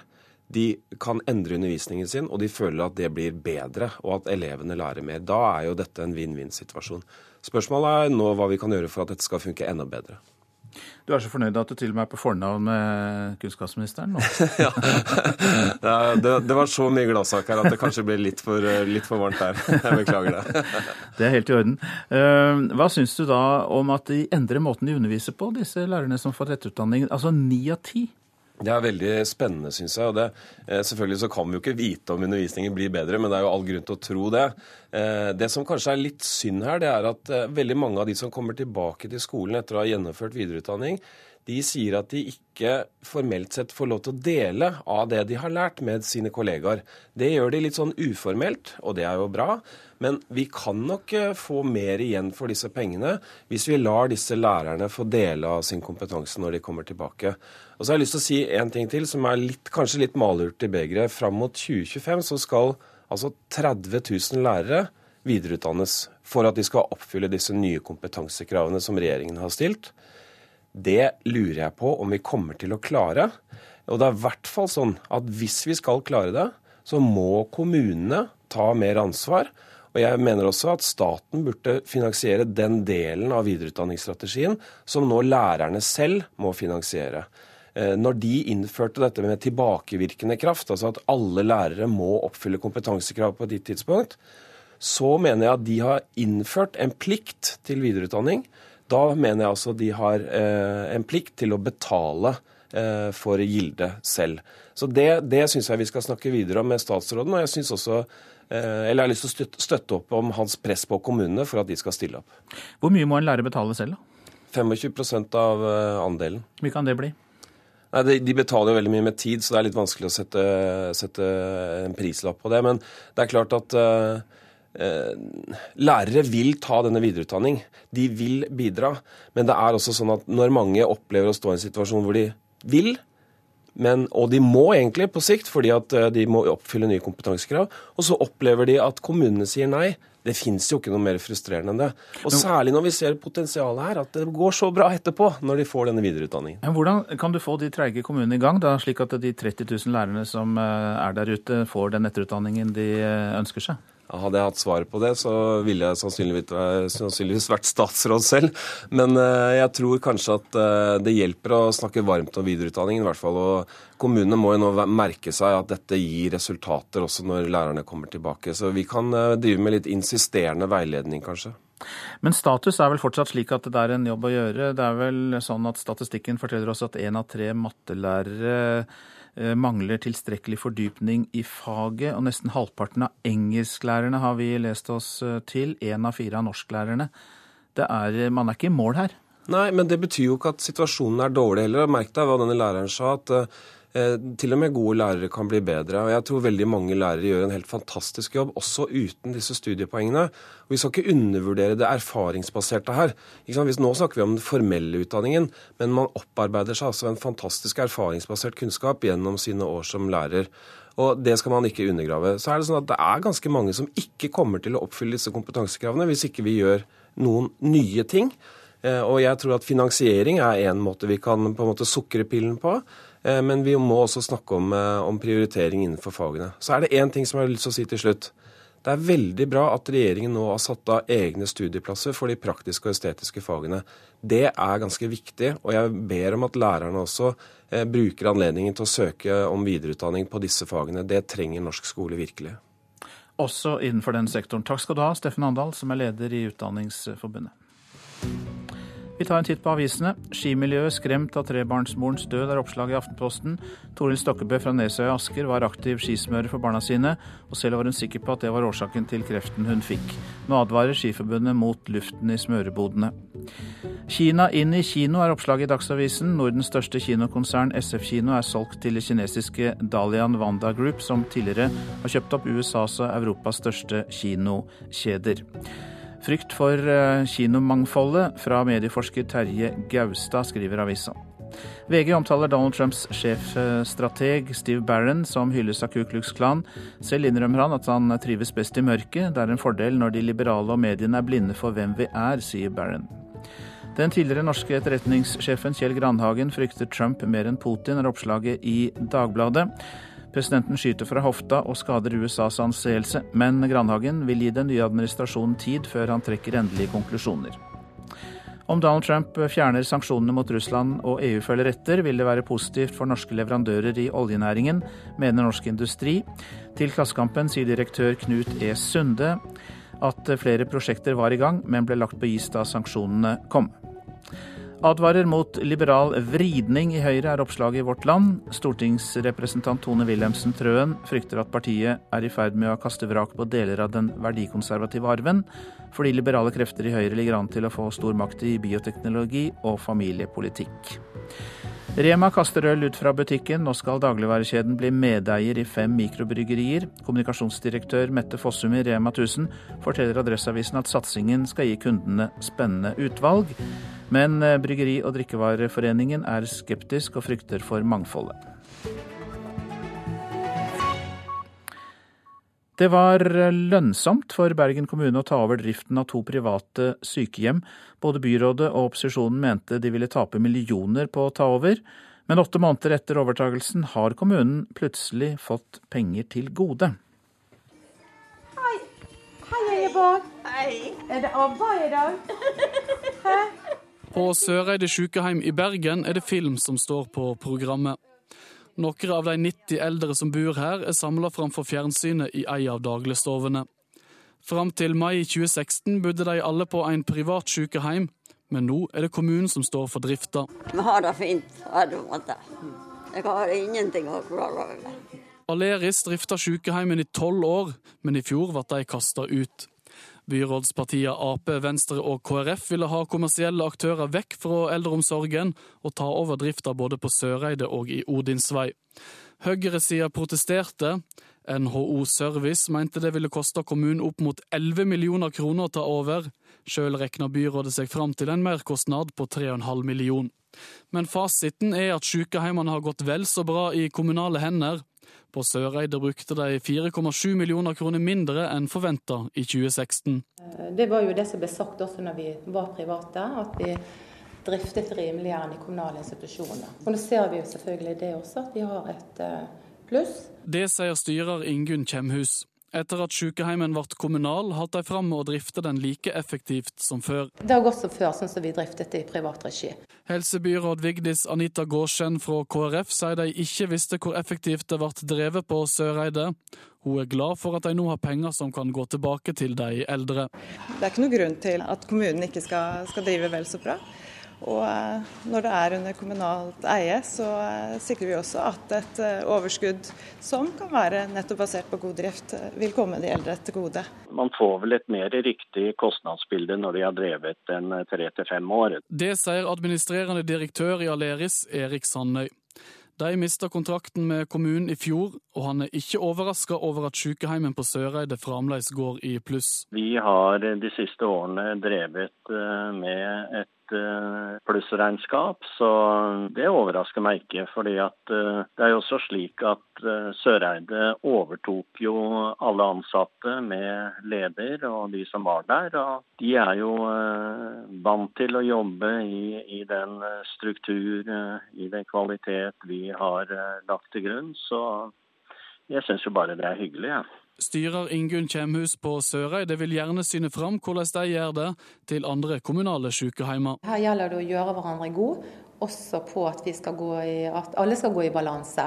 de kan endre undervisningen sin, og de føler at det blir bedre, og at elevene lærer mer. Da er jo dette en vinn-vinn-situasjon. Spørsmålet er nå hva vi kan gjøre for at dette skal funke enda bedre. Du er så fornøyd at du til og med er på fornavn med kunnskapsministeren nå? ja. Det, det, var så mye gladsak her at det kanskje ble litt for, litt for varmt der. Jeg beklager det. det er helt i orden. Eh, hva syns du da om at de endrer måten de underviser på, disse lærerne som får etterutdanning? Altså ni av ti det er veldig spennende, syns jeg. og det, eh, Selvfølgelig så kan vi jo ikke vite om undervisningen blir bedre, men det er jo all grunn til å tro det. Eh, det som kanskje er litt synd her, det er at eh, veldig mange av de som kommer tilbake til skolen etter å ha gjennomført videreutdanning, de sier at de ikke formelt sett får lov til å dele av det de har lært med sine kollegaer. Det gjør de litt sånn uformelt, og det er jo bra. Men vi kan nok eh, få mer igjen for disse pengene hvis vi lar disse lærerne få dele av sin kompetanse når de kommer tilbake. Og så har jeg lyst til å si en ting til som er litt, kanskje litt malurt i begeret. Fram mot 2025 så skal altså 30 000 lærere videreutdannes for at de skal oppfylle disse nye kompetansekravene som regjeringen har stilt. Det lurer jeg på om vi kommer til å klare. Og det er i hvert fall sånn at hvis vi skal klare det, så må kommunene ta mer ansvar. Og jeg mener også at staten burde finansiere den delen av videreutdanningsstrategien som nå lærerne selv må finansiere. Eh, når de innførte dette med tilbakevirkende kraft, altså at alle lærere må oppfylle kompetansekrav på et gitt tidspunkt, så mener jeg at de har innført en plikt til videreutdanning da mener jeg altså de har eh, en plikt til å betale eh, for gilde selv. Så Det, det syns jeg vi skal snakke videre om med statsråden. og jeg synes også eh, eller jeg har lyst til å støtte opp om hans press på kommunene for at de skal stille opp. Hvor mye må en lærer betale selv, da? 25% av andelen. Hvor mye kan det bli? Nei, de, betaler jo veldig mye med tid, så det er litt vanskelig å sette, sette en prislapp på det. Men det er klart at uh, lærere vil ta denne videreutdanning. De vil bidra. Men det er også sånn at når mange opplever å stå i en situasjon hvor de vil, men, og de må egentlig på sikt, fordi at eh, de må oppfylle nye kompetansekrav. Og så opplever de at kommunene sier nei. Det fins jo ikke noe mer frustrerende enn det. Og særlig når vi ser potensialet her, at det går så bra etterpå når de får denne videreutdanningen. Men hvordan kan du få de treige kommunene i gang, da, slik at de 30 000 lærerne som eh, er der ute, får den etterutdanningen de eh, ønsker seg? Hadde jeg hatt svaret på det, så ville jeg sannsynligvis, vært statsråd selv. Men eh, jeg tror kanskje at eh, det hjelper å snakke varmt om videreutdanningen, hvert fall. Og kommunene må jo nå merke seg at dette gir resultater også når lærerne kommer tilbake. Så vi kan eh, drive med litt insisterende veiledning, kanskje. Men status er vel fortsatt slik at det er en jobb å gjøre. Det er vel sånn at statistikken forteller oss at én av tre mattelærere mangler tilstrekkelig fordypning i faget, og nesten halvparten av engelsklærerne har vi lest oss eh, til. Én av fire av norsklærerne. Er, eh, man er ikke i mål her. Nei, men det betyr jo ikke at situasjonen er dårlig heller. Merk deg hva denne læreren sa. at Eh, til og med gode lærere kan bli bedre. og Jeg tror veldig mange lærere gjør en helt fantastisk jobb, også uten disse studiepoengene. Og Vi skal ikke undervurdere det erfaringsbaserte her. Nå snakker vi om den formelle utdanningen, men man opparbeider seg altså en fantastisk erfaringsbasert kunnskap gjennom sine år som lærer. Og det skal man ikke undergrave. Så er det sånn at det er ganske mange som ikke kommer til å oppfylle disse kompetansekravene hvis ikke vi gjør noen nye ting. Eh, og jeg tror at finansiering er en måte vi kan på en måte sukre pillen på. Eh, men vi må også snakke om, eh, om prioritering innenfor fagene. Så er det én ting som jeg har lyst til å si til slutt. Det er veldig bra at regjeringen nå har satt av egne studieplasser for de praktiske og estetiske fagene. Det er ganske viktig, og jeg ber om at lærerne også eh, bruker anledningen til å søke om videreutdanning på disse fagene. Det trenger norsk skole virkelig. Også innenfor den sektoren. Takk skal du ha, Steffen Andal, som er leder i Utdanningsforbundet. Vi tar en titt på avisene. Skimiljøet skremt av trebarnsmorens død, er oppslaget i Aftenposten. Toril Stokkebø fra Nesøy Asker var aktiv skismører for barna sine, og selv var hun sikker på at det var årsaken til kreften hun fikk. Nå advarer Skiforbundet mot luften i smørebodene. Kina inn i kino er oppslaget i Dagsavisen. Nordens største kinokonsern, SF Kino, er solgt til det kinesiske Dalian Wanda Group, som tidligere har kjøpt opp USAs og Europas største kinokjeder. Frykt for eh, kinomangfoldet fra medieforsker Terje Gaustad, skriver avisa. VG omtaler Donald Trumps sjefstrateg Steve Barron som hylles av Ku Klux Klan. Selv innrømmer han at han trives best i mørket. Det er en fordel når de liberale og mediene er blinde for hvem vi er, sier Barron. Den tidligere norske etterretningssjefen Kjell Grandhagen frykter Trump mer enn Putin, er oppslaget i Dagbladet. Presidenten skyter fra hofta og skader USAs anseelse, men Grandhagen vil gi den nye administrasjonen tid før han trekker endelige konklusjoner. Om Donald Trump fjerner sanksjonene mot Russland og EU følger etter, vil det være positivt for norske leverandører i oljenæringen, mener Norsk Industri. Til Klassekampen sier direktør Knut E. Sunde at flere prosjekter var i gang, men ble lagt på is da sanksjonene kom. Advarer mot liberal vridning i Høyre, er oppslaget i Vårt Land. Stortingsrepresentant Tone Wilhelmsen Trøen frykter at partiet er i ferd med å kaste vrak på deler av den verdikonservative arven, fordi liberale krefter i Høyre ligger an til å få stor makt i bioteknologi og familiepolitikk. Rema kaster øl ut fra butikken. Nå skal dagligvarekjeden bli medeier i fem mikrobryggerier. Kommunikasjonsdirektør Mette Fossum i Rema 1000 forteller Adresseavisen at satsingen skal gi kundene spennende utvalg. Men eh, Bryggeri- og drikkevareforeningen er skeptisk og frykter for mangfoldet. Det var lønnsomt for Bergen kommune å ta over driften av to private sykehjem. Både byrådet og opposisjonen mente de ville tape millioner på å ta over. Men åtte måneder etter overtagelsen har kommunen plutselig fått penger til gode. Hei, Hei Ingeborg. Hei. Er det arbeid i dag? Hæ? På Søreide sykehjem i Bergen er det film som står på programmet. Noen av de 90 eldre som bor her, er samla framfor fjernsynet i ei av dagligstovene. Fram til mai 2016 bodde de alle på en privat sykehjem, men nå er det kommunen som står for drifta. Vi har det fint måte. Jeg har ingenting å klage over. Aleris drifta sykehjemmet i tolv år, men i fjor ble de kasta ut. Byrådspartiene Ap, Venstre og KrF ville ha kommersielle aktører vekk fra eldreomsorgen og ta over drifta både på Søreide og i Odinsvei. Høyresida protesterte. NHO Service mente det ville koste kommunen opp mot 11 millioner kroner å ta over. Sjøl regna byrådet seg fram til en merkostnad på 3,5 million. Men fasiten er at sykehjemmene har gått vel så bra i kommunale hender. På Søreide brukte de 4,7 millioner kroner mindre enn forventa i 2016. Det var jo det som ble sagt også når vi var private, at vi driftet rimeligere enn i kommunale institusjoner. Og nå ser vi jo selvfølgelig det også, at vi har et eh, pluss. Det sier styrer Ingunn Kjemhus. Etter at sykeheimen ble kommunal, holdt de fram med å drifte den like effektivt som før. Det har gått som før, sånn som vi driftet det i privat regi. Helsebyråd Vigdis Anita Gårdskjen fra KrF sier de ikke visste hvor effektivt det ble drevet på Søreide. Hun er glad for at de nå har penger som kan gå tilbake til de eldre. Det er ikke noen grunn til at kommunen ikke skal, skal drive vel så bra. Og eh, når det er under kommunalt eie, så eh, sikrer vi også at et eh, overskudd som kan være nettopp basert på god drift, vil komme de eldre til gode. Man får vel et mer riktig kostnadsbilde når de har drevet en tre til fem år. Det sier administrerende direktør i Aleris, Erik Sandøy. De mista kontrakten med kommunen i fjor, og han er ikke overraska over at sykehjemmet på Søreide fremdeles går i pluss. Vi har de siste årene drevet med et Eh, plussregnskap, så det overrasker meg ikke. fordi eh, det er jo også slik at eh, Søreide overtok jo alle ansatte med leder og de som var der. og De er jo vant til å jobbe i, i den struktur, i den kvalitet vi har lagt til grunn. Så jeg syns jo bare det er hyggelig. Ja. Styrer Ingunn Kjemhus på Sørøy det vil gjerne syne fram hvordan de gjør det til andre kommunale sykehjemmer. Her gjelder det å gjøre hverandre god, også på at, skal i, at alle skal gå i balanse.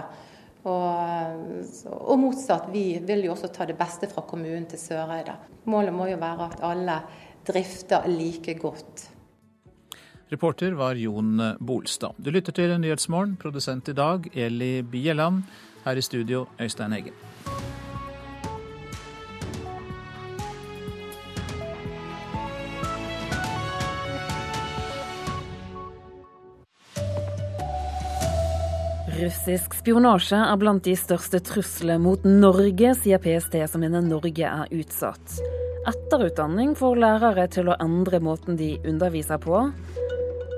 Og, og, motsatt, vi vil jo også ta det beste fra kommunen til Søreide. Målet må jo være at alle drifter like godt. Reporter var Jon Bolstad. Du lytter til Nyhetsmorgen, produsent i dag Eli Bjelland. Her i studio Øystein Eggen. Russisk spionasje er blant de største truslene mot Norge, sier PST, som mener Norge er utsatt. Etterutdanning får lærere til å endre måten de underviser på.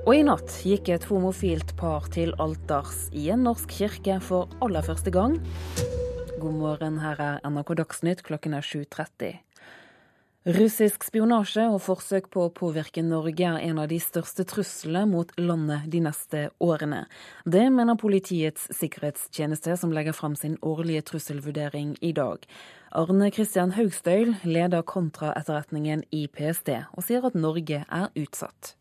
Og i natt gikk et homofilt par til alters i en norsk kirke for aller første gang. God morgen, her er NRK Dagsnytt, klokken er 7.30. Russisk spionasje og forsøk på å påvirke Norge er en av de største truslene mot landet de neste årene. Det mener Politiets sikkerhetstjeneste, som legger fram sin årlige trusselvurdering i dag. Arne Christian Haugstøyl leder kontraetterretningen i PST, og sier at Norge er utsatt.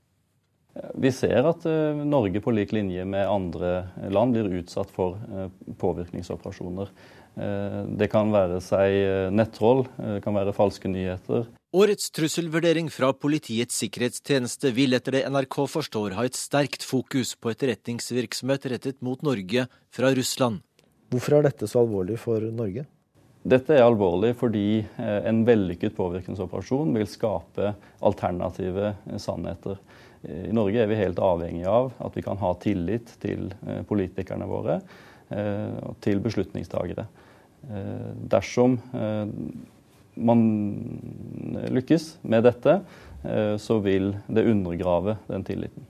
Vi ser at eh, Norge på lik linje med andre land blir utsatt for eh, påvirkningsoperasjoner. Eh, det kan være seg eh, nettroll, eh, det kan være falske nyheter. Årets trusselvurdering fra Politiets sikkerhetstjeneste vil etter det NRK forstår ha et sterkt fokus på etterretningsvirksomhet rettet mot Norge fra Russland. Hvorfor er dette så alvorlig for Norge? Dette er alvorlig fordi en vellykket påvirkningsoperasjon vil skape alternative sannheter. I Norge er vi helt avhengig av at vi kan ha tillit til politikerne våre og til beslutningstagere. Eh, dersom eh, man lykkes med dette, eh, så vil det undergrave den tilliten.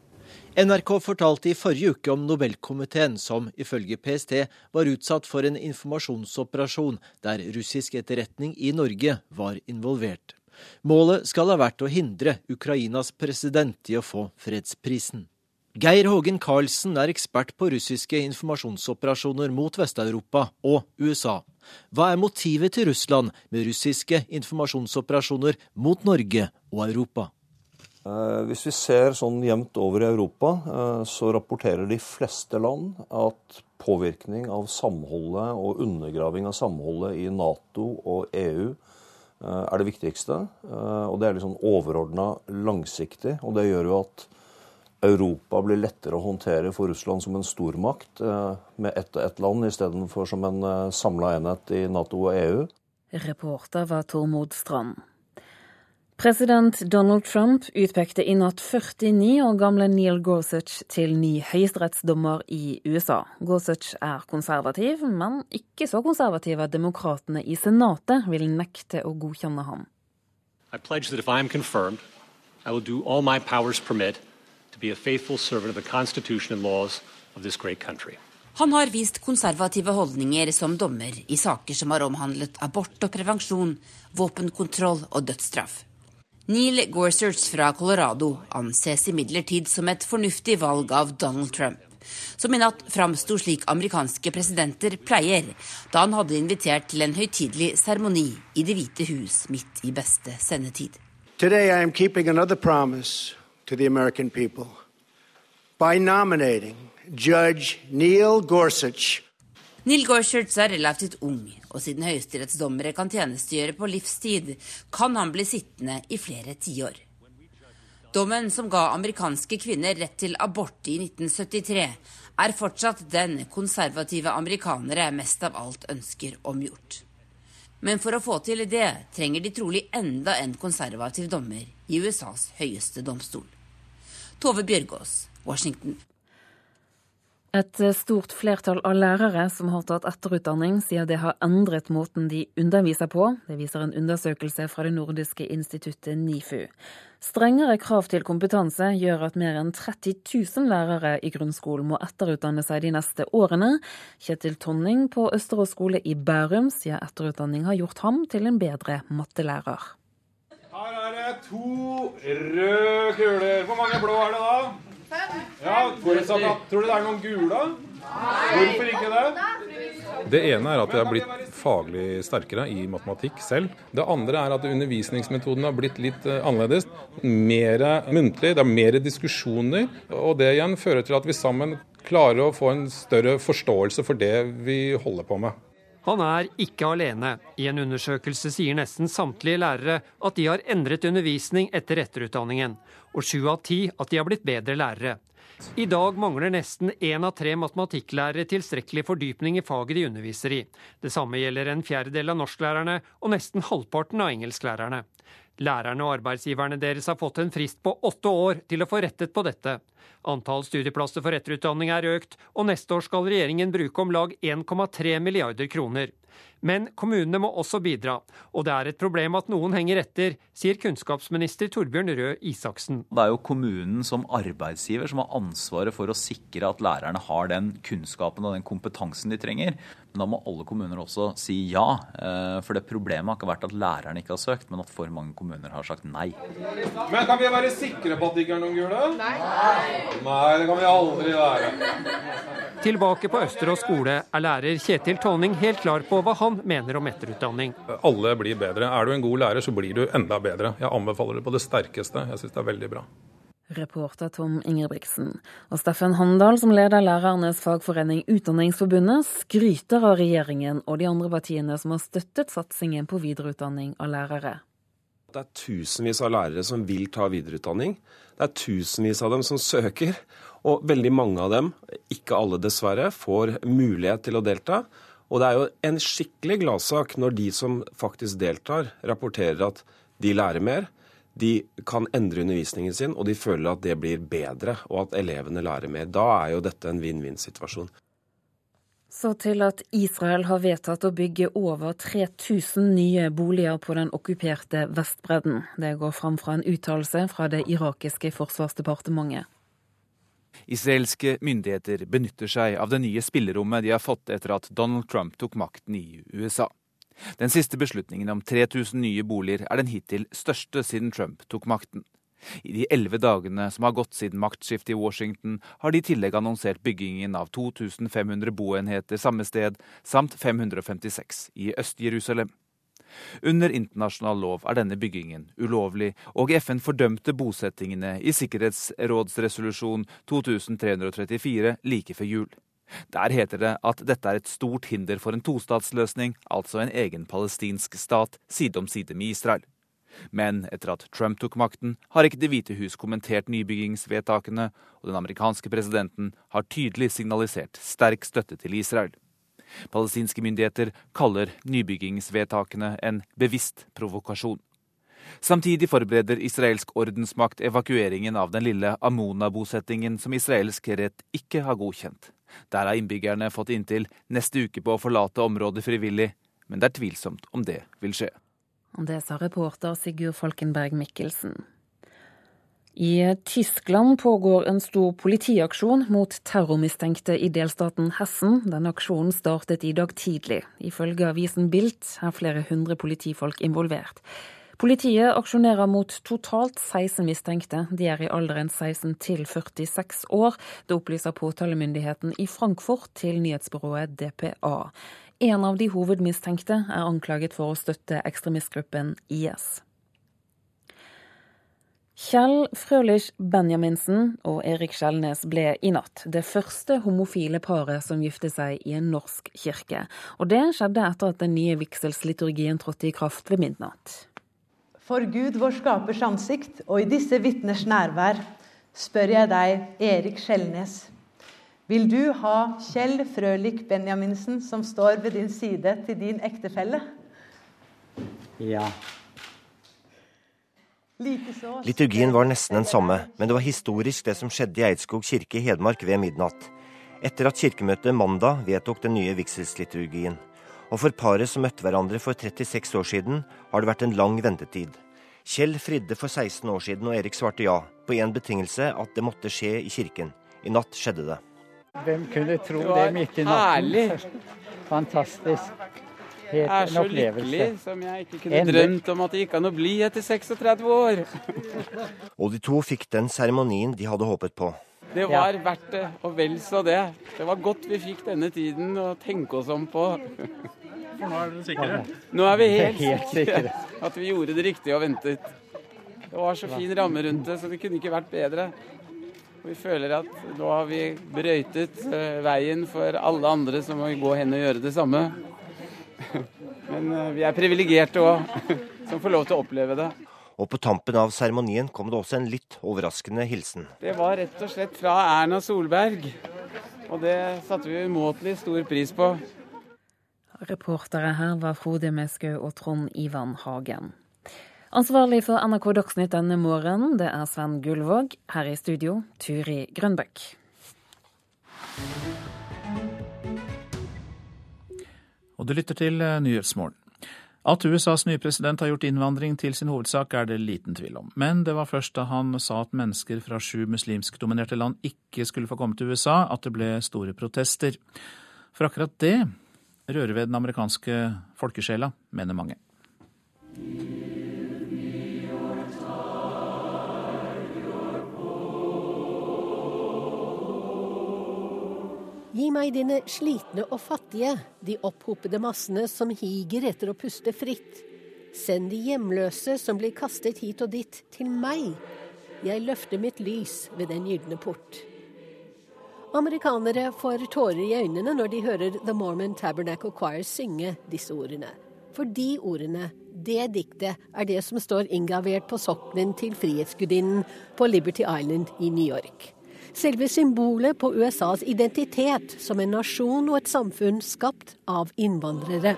NRK fortalte i forrige uke om Nobelkomiteen som ifølge PST var utsatt for en informasjonsoperasjon der russisk etterretning i Norge var involvert. Målet skal ha vært å hindre Ukrainas president i å få fredsprisen. Geir Hågen Karlsen er ekspert på russiske informasjonsoperasjoner mot Vest-Europa og USA. Hva er motivet til Russland med russiske informasjonsoperasjoner mot Norge og Europa? Eh, hvis vi ser sånn jevnt over i Europa, eh, så rapporterer de fleste land at påvirkning av samholdet og undergraving av samholdet i Nato og EU eh, er det viktigste. Og det er litt sånn overordna langsiktig. Og det gjør jo at Europa blir lettere å håndtere for Russland som en stormakt, eh, med ett og ett land istedenfor som en eh, samla enhet i Nato og EU. Reporter var Tormod Strand. President Donald Trump utpekte i natt 49 år gamle Neil Gorsuch til ny høyesterettsdommer i USA. Gorsuch er konservativ, men ikke så konservativ at demokratene i Senatet vil nekte å godkjenne ham. I pledge that if I am confirmed, I will do all my powers permit to be a faithful servant of the Constitution and laws of this great country. Han har vist konservative holdninger som dommer i saker som har omhandlet abort og prevensjon, våpenkontroll og dødsstraff. Neil Gorsuch fra Colorado anses imidlertid som et fornuftig valg av Donald Trump, som i natt framsto slik amerikanske presidenter pleier, da han hadde invitert til en høytidelig seremoni i Det hvite hus midt i beste sendetid. Today I am keeping another promise to the American people by nominating Judge Neil Gorsuch Neil Gorsuch er relativt ung, og siden høyesterettsdommere kan tjenestegjøre på livstid, kan han bli sittende i flere tiår. Dommen som ga amerikanske kvinner rett til abort i 1973, er fortsatt den konservative amerikanere mest av alt ønsker omgjort. Men for å få til det trenger de trolig enda en konservativ dommer i USAs høyeste domstol. Tove Bjørgaas, Washington. Et stort flertall av lærere som har tatt etterutdanning, sier det har endret måten de underviser på. Det viser en undersøkelse fra det nordiske instituttet NIFU. Strengere krav til kompetanse gjør at mer enn 30 000 lærere i grunnskolen må etterutdanne seg de neste årene. Kjetil Tonning på Østerås skole i Bærum sier etterutdanning har gjort ham til en bedre mattelærer. Her er det to røde kuler. Hvor mange blå er det da? Ja, forutsatt at, Tror du det er noen gule? Hvorfor ikke det? Det ene er at jeg har blitt faglig sterkere i matematikk selv. Det andre er at undervisningsmetoden har blitt litt eh, annerledes. Mer muntlig, det er mer diskusjoner. Og det igjen fører til at vi sammen klarer å få en større forståelse for det vi holder på med. Han er ikke alene. I en undersøkelse sier nesten samtlige lærere at de har endret undervisning etter etterutdanningen, og sju av ti at de har blitt bedre lærere. I dag mangler nesten én av tre matematikklærere tilstrekkelig fordypning i faget de underviser i. Det samme gjelder en fjerdedel av norsklærerne og nesten halvparten av engelsklærerne. Lærerne og arbeidsgiverne deres har fått en frist på åtte år til å få rettet på dette. Antall studieplasser for etterutdanning er økt, og neste år skal regjeringen bruke om lag 1,3 milliarder kroner. Men kommunene må også bidra, og det er et problem at noen henger etter, sier kunnskapsminister Torbjørn Røe Isaksen. Det er jo kommunen som arbeidsgiver som har ansvaret for å sikre at lærerne har den kunnskapen og den kompetansen de trenger. Men da må alle kommuner også si ja. eh, For det problemet har ikke vært at lærerne ikke har søkt, men at for mange kommuner har sagt nei. Men kan vi være sikre på at det ikke er noen gule? Nei. Nei, det kan vi aldri være. Tilbake på Østerås skole er lærer Kjetil Tonning helt klar på hva han mener om etterutdanning. Alle blir bedre. Er du en god lærer, så blir du enda bedre. Jeg anbefaler det på det sterkeste. Jeg syns det er veldig bra. Reporter Tom Ingebrigtsen. Og Steffen Handal, som leder lærernes fagforening Utdanningsforbundet, skryter av regjeringen og de andre partiene som har støttet satsingen på videreutdanning av lærere. Det er tusenvis av lærere som vil ta videreutdanning. Det er tusenvis av dem som søker. Og veldig mange av dem, ikke alle dessverre, får mulighet til å delta. Og det er jo en skikkelig gladsak når de som faktisk deltar, rapporterer at de lærer mer. De kan endre undervisningen sin, og de føler at det blir bedre, og at elevene lærer mer. Da er jo dette en vinn-vinn-situasjon. Så til at Israel har vedtatt å bygge over 3000 nye boliger på den okkuperte Vestbredden. Det går fram fra en uttalelse fra det irakiske forsvarsdepartementet. Israelske myndigheter benytter seg av det nye spillerommet de har fått etter at Donald Trump tok makten i USA. Den siste beslutningen om 3000 nye boliger er den hittil største siden Trump tok makten. I de elleve dagene som har gått siden maktskiftet i Washington, har de i tillegg annonsert byggingen av 2500 boenheter samme sted, samt 556 i Øst-Jerusalem. Under internasjonal lov er denne byggingen ulovlig, og FN fordømte bosettingene i Sikkerhetsrådsresolusjon 2334 like før jul. Der heter det at dette er et stort hinder for en tostatsløsning, altså en egen palestinsk stat, side om side med Israel. Men etter at Trump tok makten, har ikke Det hvite hus kommentert nybyggingsvedtakene, og den amerikanske presidenten har tydelig signalisert sterk støtte til Israel. Palestinske myndigheter kaller nybyggingsvedtakene en bevisst provokasjon. Samtidig forbereder israelsk ordensmakt evakueringen av den lille Amona-bosettingen som israelsk rett ikke har godkjent. Der har innbyggerne fått inntil neste uke på å forlate området frivillig, men det er tvilsomt om det vil skje. Det sa reporter Sigurd Falkenberg Mikkelsen. I Tyskland pågår en stor politiaksjon mot terrormistenkte i delstaten Hessen. Den aksjonen startet i dag tidlig. Ifølge avisen Bilt er flere hundre politifolk involvert. Politiet aksjonerer mot totalt 16 mistenkte. De er i alderen 16 til 46 år. Det opplyser påtalemyndigheten i Frankfurt til nyhetsbyrået DPA. En av de hovedmistenkte er anklaget for å støtte ekstremistgruppen IS. Kjell Frølich Benjaminsen og Erik Skjelnes ble i natt det første homofile paret som giftet seg i en norsk kirke. Og det skjedde etter at den nye vigselsliturgien trådte i kraft ved midnatt. For Gud vår skapers ansikt og i disse vitners nærvær spør jeg deg, Erik Skjelnes. Vil du ha Kjell Frølik Benjaminsen som står ved din side, til din ektefelle? Ja. Liturgien var nesten den samme, men det var historisk det som skjedde i Eidskog kirke i Hedmark ved midnatt. Etter at kirkemøtet mandag vedtok den nye vigselsliturgien. Og for paret som møtte hverandre for 36 år siden, har det vært en lang ventetid. Kjell fridde for 16 år siden, og Erik svarte ja, på én betingelse, at det måtte skje i kirken. I natt skjedde det. Hvem kunne tro det, det midt i natten? Herlig. Fantastisk. Helt jeg er så lykkelig som jeg ikke kunne Endel. drømt om at det gikk an å bli etter 36 år. og de to fikk den seremonien de hadde håpet på. Det var ja. verdt det, og vel så det. Det var godt vi fikk denne tiden å tenke oss om på. For nå er dere sikre? Nå er vi helt, helt sikre at vi gjorde det riktige og ventet. Det var så fin ramme rundt det, så det kunne ikke vært bedre. Vi føler at nå har vi brøytet eh, veien for alle andre som må gå hen og gjøre det samme. Men eh, vi er privilegerte òg, som får lov til å oppleve det. Og på tampen av seremonien kom det også en litt overraskende hilsen. Det var rett og slett fra Erna Solberg. Og det satte vi umåtelig stor pris på. Reportere her var Frode Meskau og Trond Ivan Hagen. Ansvarlig for NRK Dagsnytt denne morgenen, det er Sven Gullvåg. Her i studio, Turi Grønbøk. Og du lytter til eh, Nyhetsmorgen. At USAs nye president har gjort innvandring til sin hovedsak, er det liten tvil om. Men det var først da han sa at mennesker fra sju muslimskdominerte land ikke skulle få komme til USA, at det ble store protester. For akkurat det rører ved den amerikanske folkesjela, mener mange. Gi meg dine slitne og fattige, de opphopede massene som higer etter å puste fritt. Send de hjemløse som blir kastet hit og dit, til meg. Jeg løfter mitt lys ved den gylne port. Amerikanere får tårer i øynene når de hører The Mormon Tabernacle Choir synge disse ordene. For de ordene, det diktet, er det som står inngravert på sokkelen til Frihetsgudinnen på Liberty Island i New York selve symbolet på USAs identitet som en nasjon og et samfunn skapt av innvandrere.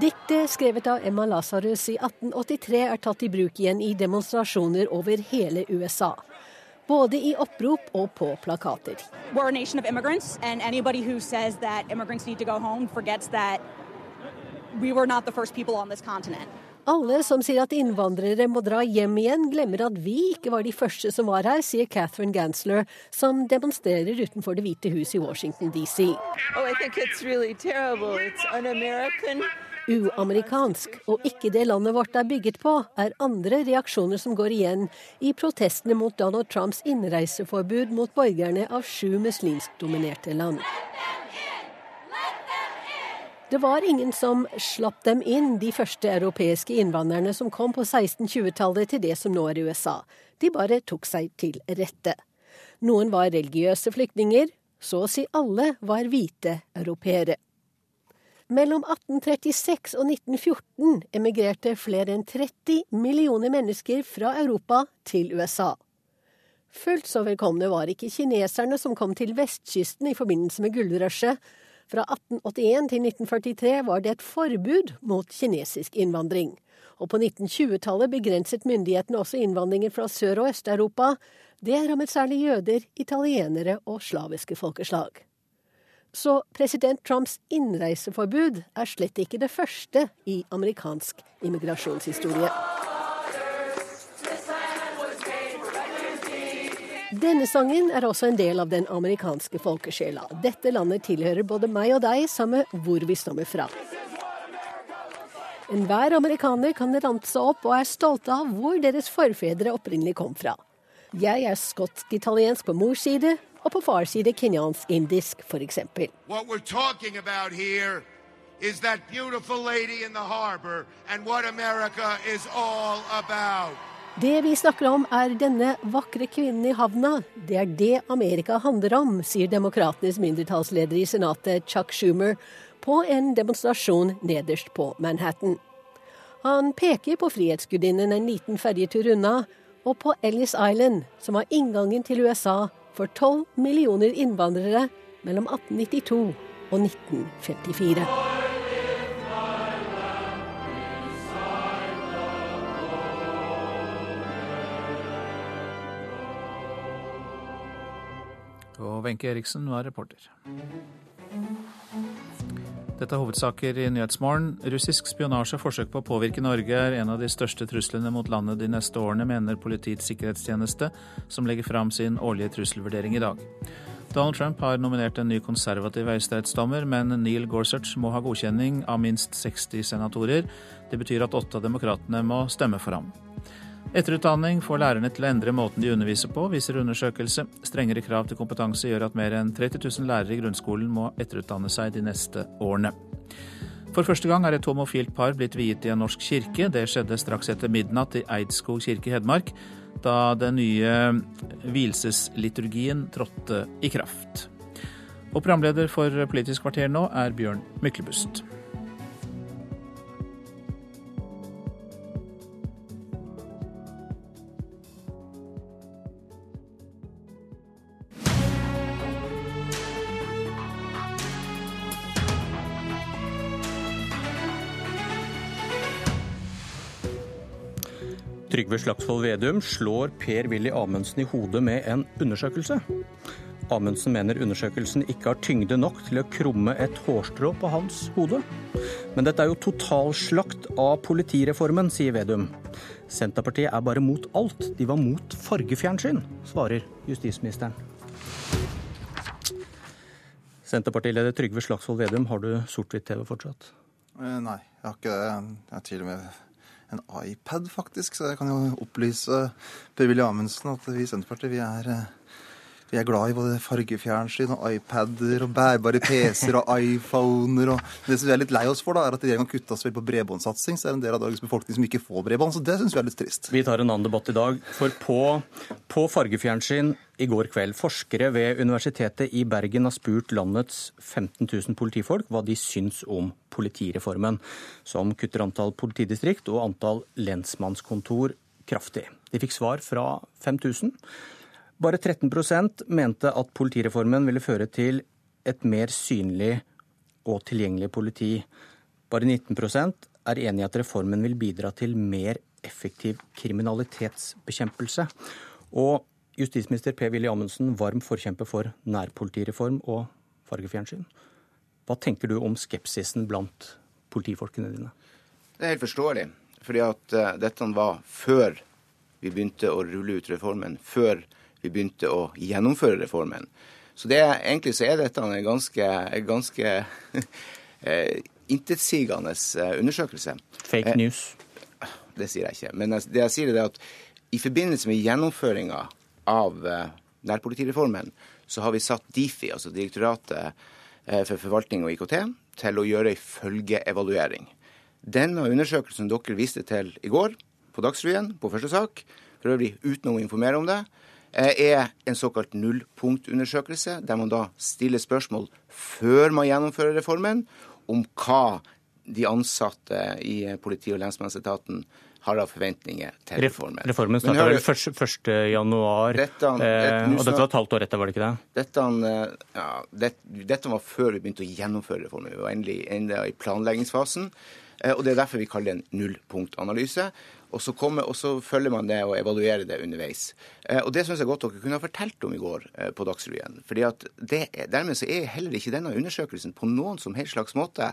Diktet, skrevet av Emma Lasarus i 1883, er tatt i bruk igjen i demonstrasjoner over hele USA både i opprop og på plakater. Alle som sier at innvandrere må dra hjem igjen, glemmer at vi ikke var de første som var her, sier Catherine Gansler, som demonstrerer utenfor Det hvite hus i Washington DC. Oh, really uamerikansk og ikke det landet vårt er bygget på, er andre reaksjoner som går igjen i protestene mot Donald Trumps innreiseforbud mot borgerne av sju muslimskdominerte land. Det var ingen som slapp dem inn, de første europeiske innvandrerne som kom på 1620-tallet til det som nå er USA. De bare tok seg til rette. Noen var religiøse flyktninger, så å si alle var hvite europeere. Mellom 1836 og 1914 emigrerte flere enn 30 millioner mennesker fra Europa til USA. Fullt så velkomne var ikke kineserne som kom til vestkysten i forbindelse med gullrushet. Fra 1881 til 1943 var det et forbud mot kinesisk innvandring. Og på 1920-tallet begrenset myndighetene også innvandringen fra Sør- og Øst-Europa. Det rammet særlig jøder, italienere og slaviske folkeslag. Så president Trumps innreiseforbud er slett ikke det første i amerikansk immigrasjonshistorie. Denne sangen er også en del av den amerikanske folkesjela. Dette landet tilhører både meg og deg, samme hvor vi stammer fra. Enhver amerikaner kan ramse opp og er stolte av hvor deres forfedre opprinnelig kom fra. Jeg er skotsk-italiensk på mors side, og på fars side kenyansk-indisk, f.eks. Is that beautiful lady in the harbor and what America is all about. Det vi snakker om er denne vakre kvinnen i havna. Det er det Amerika handler om, sier demokratenes mindretallsleder i Senatet, Chuck Schumer, på en demonstrasjon nederst på Manhattan. Han peker på Frihetsgudinnen en liten ferjetur unna, og på Ellis Island, som var inngangen til USA for 12 millioner innvandrere mellom 1892 og 1954. Og Wenche Eriksen var reporter. Dette er hovedsaker i Nyhetsmorgen. Russisk spionasje og forsøk på å påvirke Norge er en av de største truslene mot landet de neste årene, mener Politiets sikkerhetstjeneste, som legger fram sin årlige trusselvurdering i dag. Donald Trump har nominert en ny konservativ høyesterettsdommer, men Neil Gorsuch må ha godkjenning av minst 60 senatorer. Det betyr at åtte av demokratene må stemme for ham. Etterutdanning får lærerne til å endre måten de underviser på, viser undersøkelse. Strengere krav til kompetanse gjør at mer enn 30 000 lærere i grunnskolen må etterutdanne seg de neste årene. For første gang er et homofilt par blitt viet i en norsk kirke. Det skjedde straks etter midnatt i Eidskog kirke i Hedmark, da den nye vielsesliturgien trådte i kraft. Og programleder for Politisk kvarter nå er Bjørn Myklebust. Trygve Slagsvold Vedum slår Per-Willy Amundsen i hodet med en undersøkelse. Amundsen mener undersøkelsen ikke har tyngde nok til å krumme et hårstrå på hans hode. Men dette er jo totalslakt av politireformen, sier Vedum. Senterpartiet er bare mot alt. De var mot fargefjernsyn, svarer justisministeren. Senterpartileder Trygve Slagsvold Vedum, har du sort-hvitt-TV fortsatt? Eh, nei, jeg har ikke det. Jeg har til og med en iPad, faktisk. Så jeg kan jo opplyse Per-Willy Amundsen at vi i Senterpartiet vi er, eh, vi er glad i både fargefjernsyn og iPader og bærbare PC-er og iPhoner. og Det som vi er litt lei oss for, da, er at regjeringa kutta så på bredbåndsatsing. Så er det en del av dagens befolkning som ikke får bredbånd. Så det syns vi er litt trist. Vi tar en annen debatt i dag. For på, på fargefjernsyn i går kveld. Forskere ved Universitetet i Bergen har spurt landets 15 000 politifolk hva de syns om politireformen, som kutter antall politidistrikt og antall lensmannskontor kraftig. De fikk svar fra 5000. Bare 13% mente at politireformen ville føre til et mer synlig og tilgjengelig politi. Bare 19% er enig i at reformen vil bidra til mer effektiv kriminalitetsbekjempelse. Og justisminister Per-Willy Amundsen, varm forkjemper for nærpolitireform og fargefjernsyn. Hva tenker du om skepsisen blant politifolkene dine? Det er helt forståelig. Fordi at uh, dette var før vi begynte å rulle ut reformen. Før vi begynte å gjennomføre reformen. Så det, egentlig så er dette en ganske, ganske eh, intetsigende eh, undersøkelse. Fake eh, news? Det sier jeg ikke. Men det jeg sier er at i forbindelse med gjennomføringa av nærpolitireformen, så har vi satt Difi, altså Direktoratet for forvaltning og IKT, til å gjøre ei følgeevaluering. Denne undersøkelsen dere viste til i går, på Dagsrevyen, på første sak, for øvrig uten å informere om det, er en såkalt nullpunktundersøkelse, der man da stiller spørsmål før man gjennomfører reformen, om hva de ansatte i politi- og lensmannsetaten har av forventninger til reformen. Reformen starta vel 1.1. januar, dette, dette, og dette var et halvt år etter, var det ikke det? Dette, eh, ja, det, dette var før vi begynte å gjennomføre reformen. Vi var endelig enda i planleggingsfasen. Eh, og Det er derfor vi kaller det en nullpunktanalyse. Og så, kommer, og så, følger man det og evaluerer det underveis. Eh, og Det syns jeg godt dere kunne ha fortalt om i går eh, på Dagsrevyen. Fordi at det, Dermed så er heller ikke denne undersøkelsen på noen som helst slags måte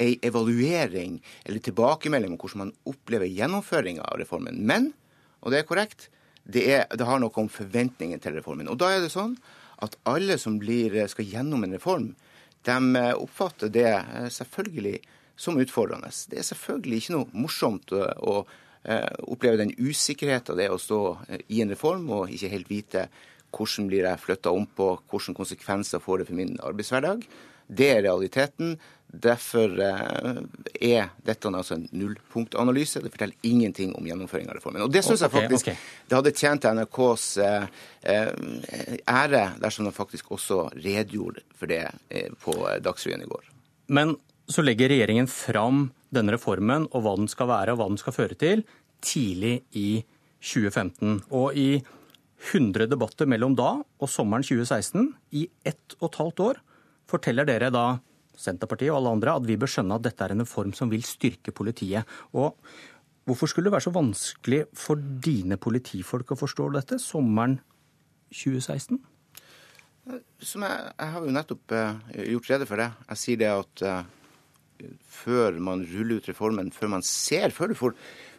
ei evaluering eller tilbakemelding om hvordan man opplever gjennomføringa av reformen. Men, og det er korrekt, det, er, det har noe om forventningen til reformen. Og da er det sånn at alle som blir, skal gjennom en reform, de oppfatter det selvfølgelig som utfordrende. Det er selvfølgelig ikke noe morsomt å, Eh, den usikkerheten det er å stå eh, i en reform og ikke helt vite hvordan blir jeg flytta om på, hvilke konsekvenser får det for min arbeidshverdag. Det er realiteten. Derfor eh, er dette altså en nullpunktanalyse. Det forteller ingenting om gjennomføring av reformen. Og Det syns jeg faktisk okay, okay. det hadde tjent NRKs ære dersom de faktisk også redegjorde for det på Dagsrevyen i går. Men så legger regjeringen fram denne reformen og hva den skal være og hva den skal føre til, tidlig i 2015. Og i 100 debatter mellom da og sommeren 2016, i ett og et halvt år, forteller dere da Senterpartiet og alle andre at vi bør skjønne at dette er en reform som vil styrke politiet. Og hvorfor skulle det være så vanskelig for dine politifolk å forstå dette sommeren 2016? Som jeg, jeg har jo nettopp uh, gjort rede for det. Jeg sier det at uh, før man ruller ut reformen, før man ser, før, får,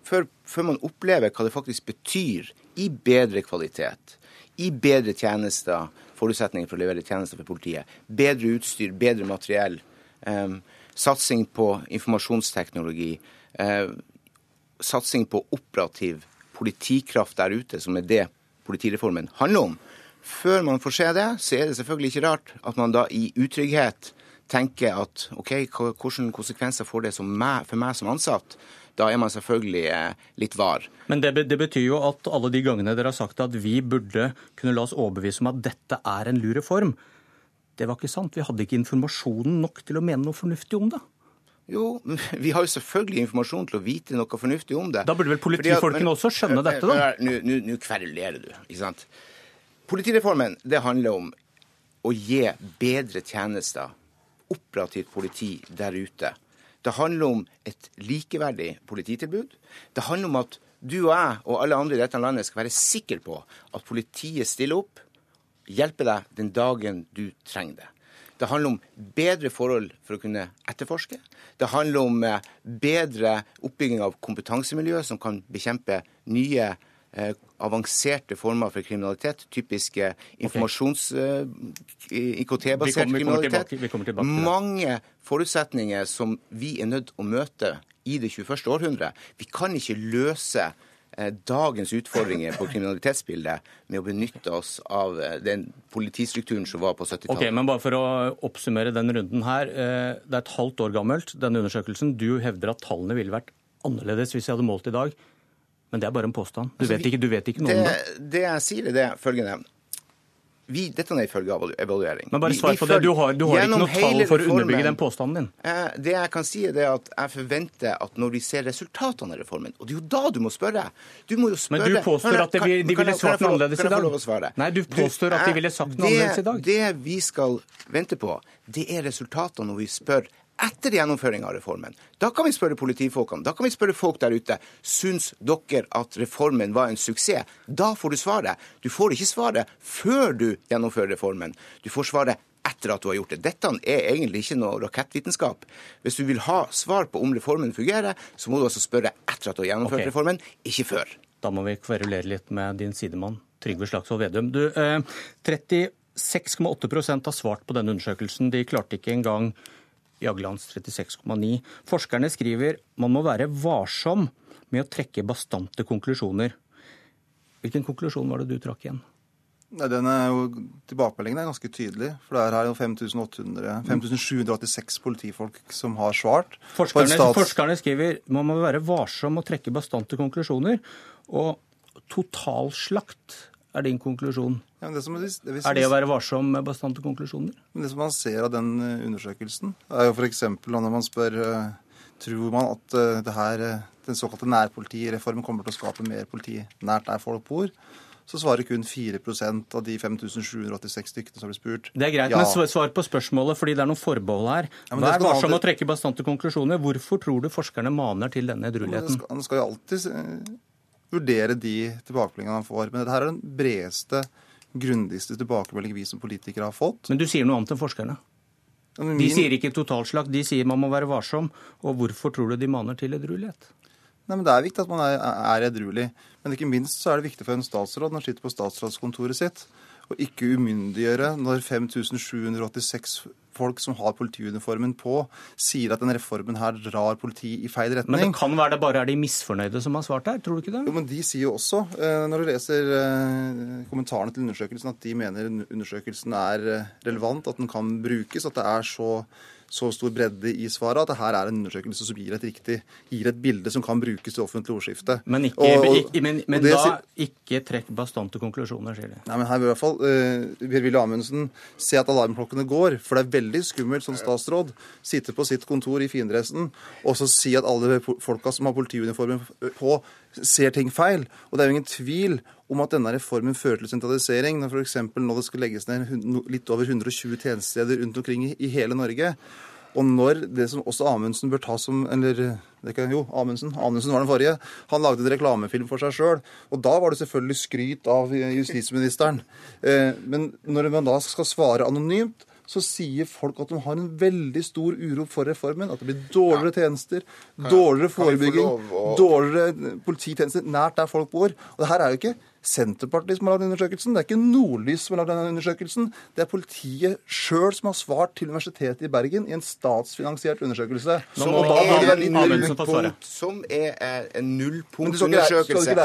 før, før, man opplever hva det faktisk betyr i bedre kvalitet, i bedre tjenester, forutsetninger for å levere tjenester for politiet, bedre utstyr, bedre materiell, eh, satsing på informasjonsteknologi, eh, satsing på operativ politikraft der ute, som er det politireformen handler om. Før man får se det, så er det selvfølgelig ikke rart at man da i utrygghet tenker at OK, hvilke konsekvenser får det meg, for meg som ansatt? Da er man selvfølgelig eh, litt var. Men det, det, betyr jo at alle de gangene dere har sagt at vi burde kunne la oss overbevise om at dette er en lur reform, det var ikke sant. Vi hadde ikke informasjonen nok til å mene noe fornuftig om det. Jo, vi har jo selvfølgelig informasjon til å vite noe fornuftig om det. Da burde vel politifolkene også skjønne dette, da? Nå kverulerer du, ikke sant. Politireformen det handler om å gi bedre tjenester operativt politi der ute. Det handler om et likeverdig polititilbud. Det handler om at du og jeg og alle andre i dette landet skal være sikre på at politiet stiller opp, hjelper deg den dagen du trenger det. Det handler om bedre forhold for å kunne etterforske. Det handler om eh, bedre oppbygging av kompetansemiljø som kan bekjempe nye Eh, avanserte former for kriminalitet. Typiske informasjons... Okay. Eh, kriminalitet. Tilbake, tilbake Mange forutsetninger som vi er nødt å møte i det 21. århundre. Vi kan ikke løse eh, dagens utfordringer på kriminalitetsbildet med å benytte oss av den politistrukturen som var på 70-tallet. Okay, men bare For å oppsummere den runden her. Det er et halvt år gammelt, denne undersøkelsen. Du hevder at tallene ville vært annerledes hvis vi hadde målt i dag. Men det er bare en påstand. Du, altså, vet, ikke, du vet, ikke, noe det, om det. Det jeg sier, er det følgende. Vi, dette er ifølge evaluering. Men bare svar på det. Du har, du har ikke noe tall for å underbygge den påstanden din. Eh, det jeg kan si, er at jeg forventer at når vi ser resultatene av reformen Og det er jo da du må spørre. Du må jo spørre Men du påstår at de, de ville svart noe annerledes i dag. Nei, du påstår at de ville sagt noe annerledes i dag. Det vi skal vente på, det er resultatene når vi spør etter gjennomføring av reformen. Da kan vi spørre politifolkene, da kan vi spørre folk der ute. Syns dere at reformen var en suksess? Da får du svaret. Du får ikke svaret før du gjennomfører reformen. Du får svaret etter at du har gjort det. Dette er egentlig ikke noe rakettvitenskap. Hvis du vil ha svar på om reformen fungerer, så må du altså spørre etter at du har gjennomført okay. reformen, ikke før. Da må vi kverulere litt med din sidemann Trygve Slagsvold Vedum. Du, eh, 36,8% har svart på denne undersøkelsen. De klarte ikke engang Jaglands 36,9. Forskerne skriver man må være varsom med å trekke bastante konklusjoner. Hvilken konklusjon var det du trakk igjen? Nei, den er jo, Tilbakemeldingen er ganske tydelig. for Det er her jo 5786 politifolk som har svart. Forskerne, forskerne skriver man må være varsom å trekke bastante konklusjoner. Og totalslakt er din konklusjon. Ja, det som, det vil, er det å være varsom med bastante konklusjoner? Men Det som man ser av den eh, undersøkelsen, er jo f.eks. når man spør tror man at det her, den såkalte nærpolitireformen kommer til å skape mer politi nært der folk bor så svarer kun 4% av de 5786 stykkene som blir spurt. Det er greit, ja. men svar på spørsmålet, fordi det er noen forbehold her. Ja, Vær varsom med å trekke bastante konklusjoner. Hvorfor tror du forskerne maner til denne edrueligheten? Man skal jo alltid vurdere de tilbakemeldingene han får. Men dette her er den bredeste, grundigste tilbakemeldingen vi som politikere har fått. Men du sier noe annet enn forskerne? Min... De sier ikke totalslakt, de sier man må være varsom. Og hvorfor tror du de maner til edruelighet? Nei, men Det er viktig at man er, er edruelig. Men ikke minst så er det viktig for en statsråd når han sitter på statsrådskontoret sitt, å ikke umyndiggjøre når 5786 folk som har politiuniformen på, sier at denne reformen her drar politiet i feil retning. Men det kan være det bare er de misfornøyde som har svart her, tror du ikke det? Jo, men De sier jo også, eh, når du leser eh, kommentarene til undersøkelsen, at de mener undersøkelsen er eh, relevant, at den kan brukes, at det er så så stor bredde i svaret at det her er en undersøkelse som gir et riktig, gir et bilde som kan brukes i offentlig ordskifte. Men, ikke, og, og, men, men da ikke trekk bastante konklusjoner, sier de. Nei, men her vil i hvert fall uh, Per-Willy Amundsen se at alarmklokkene går. For det er veldig skummelt som statsråd sitte på sitt kontor i findressen og så si at alle folka som har politiuniformen på, ser ting feil. Og det er jo ingen tvil om at denne reformen fører til sentralisering. Når f.eks. nå det skal legges ned litt over 120 tjenestesteder rundt omkring i hele Norge. Og når det som også Amundsen bør ta som Eller kan, jo, Amundsen, Amundsen var den forrige. Han lagde en reklamefilm for seg sjøl. Og da var det selvfølgelig skryt av justisministeren. Eh, men når man da skal svare anonymt, så sier folk at de har en veldig stor uro for reformen. At det blir dårligere tjenester, dårligere forebygging, dårligere polititjenester nært der folk bor. Og det her er jo ikke Senterpartiet som har lagd undersøkelsen. Det er ikke Nordlys som har lagd denne undersøkelsen. Det er politiet sjøl som har svart til Universitetet i Bergen i en statsfinansiert undersøkelse. Som, er, en nullpunkt, som er en nullpunktundersøkelse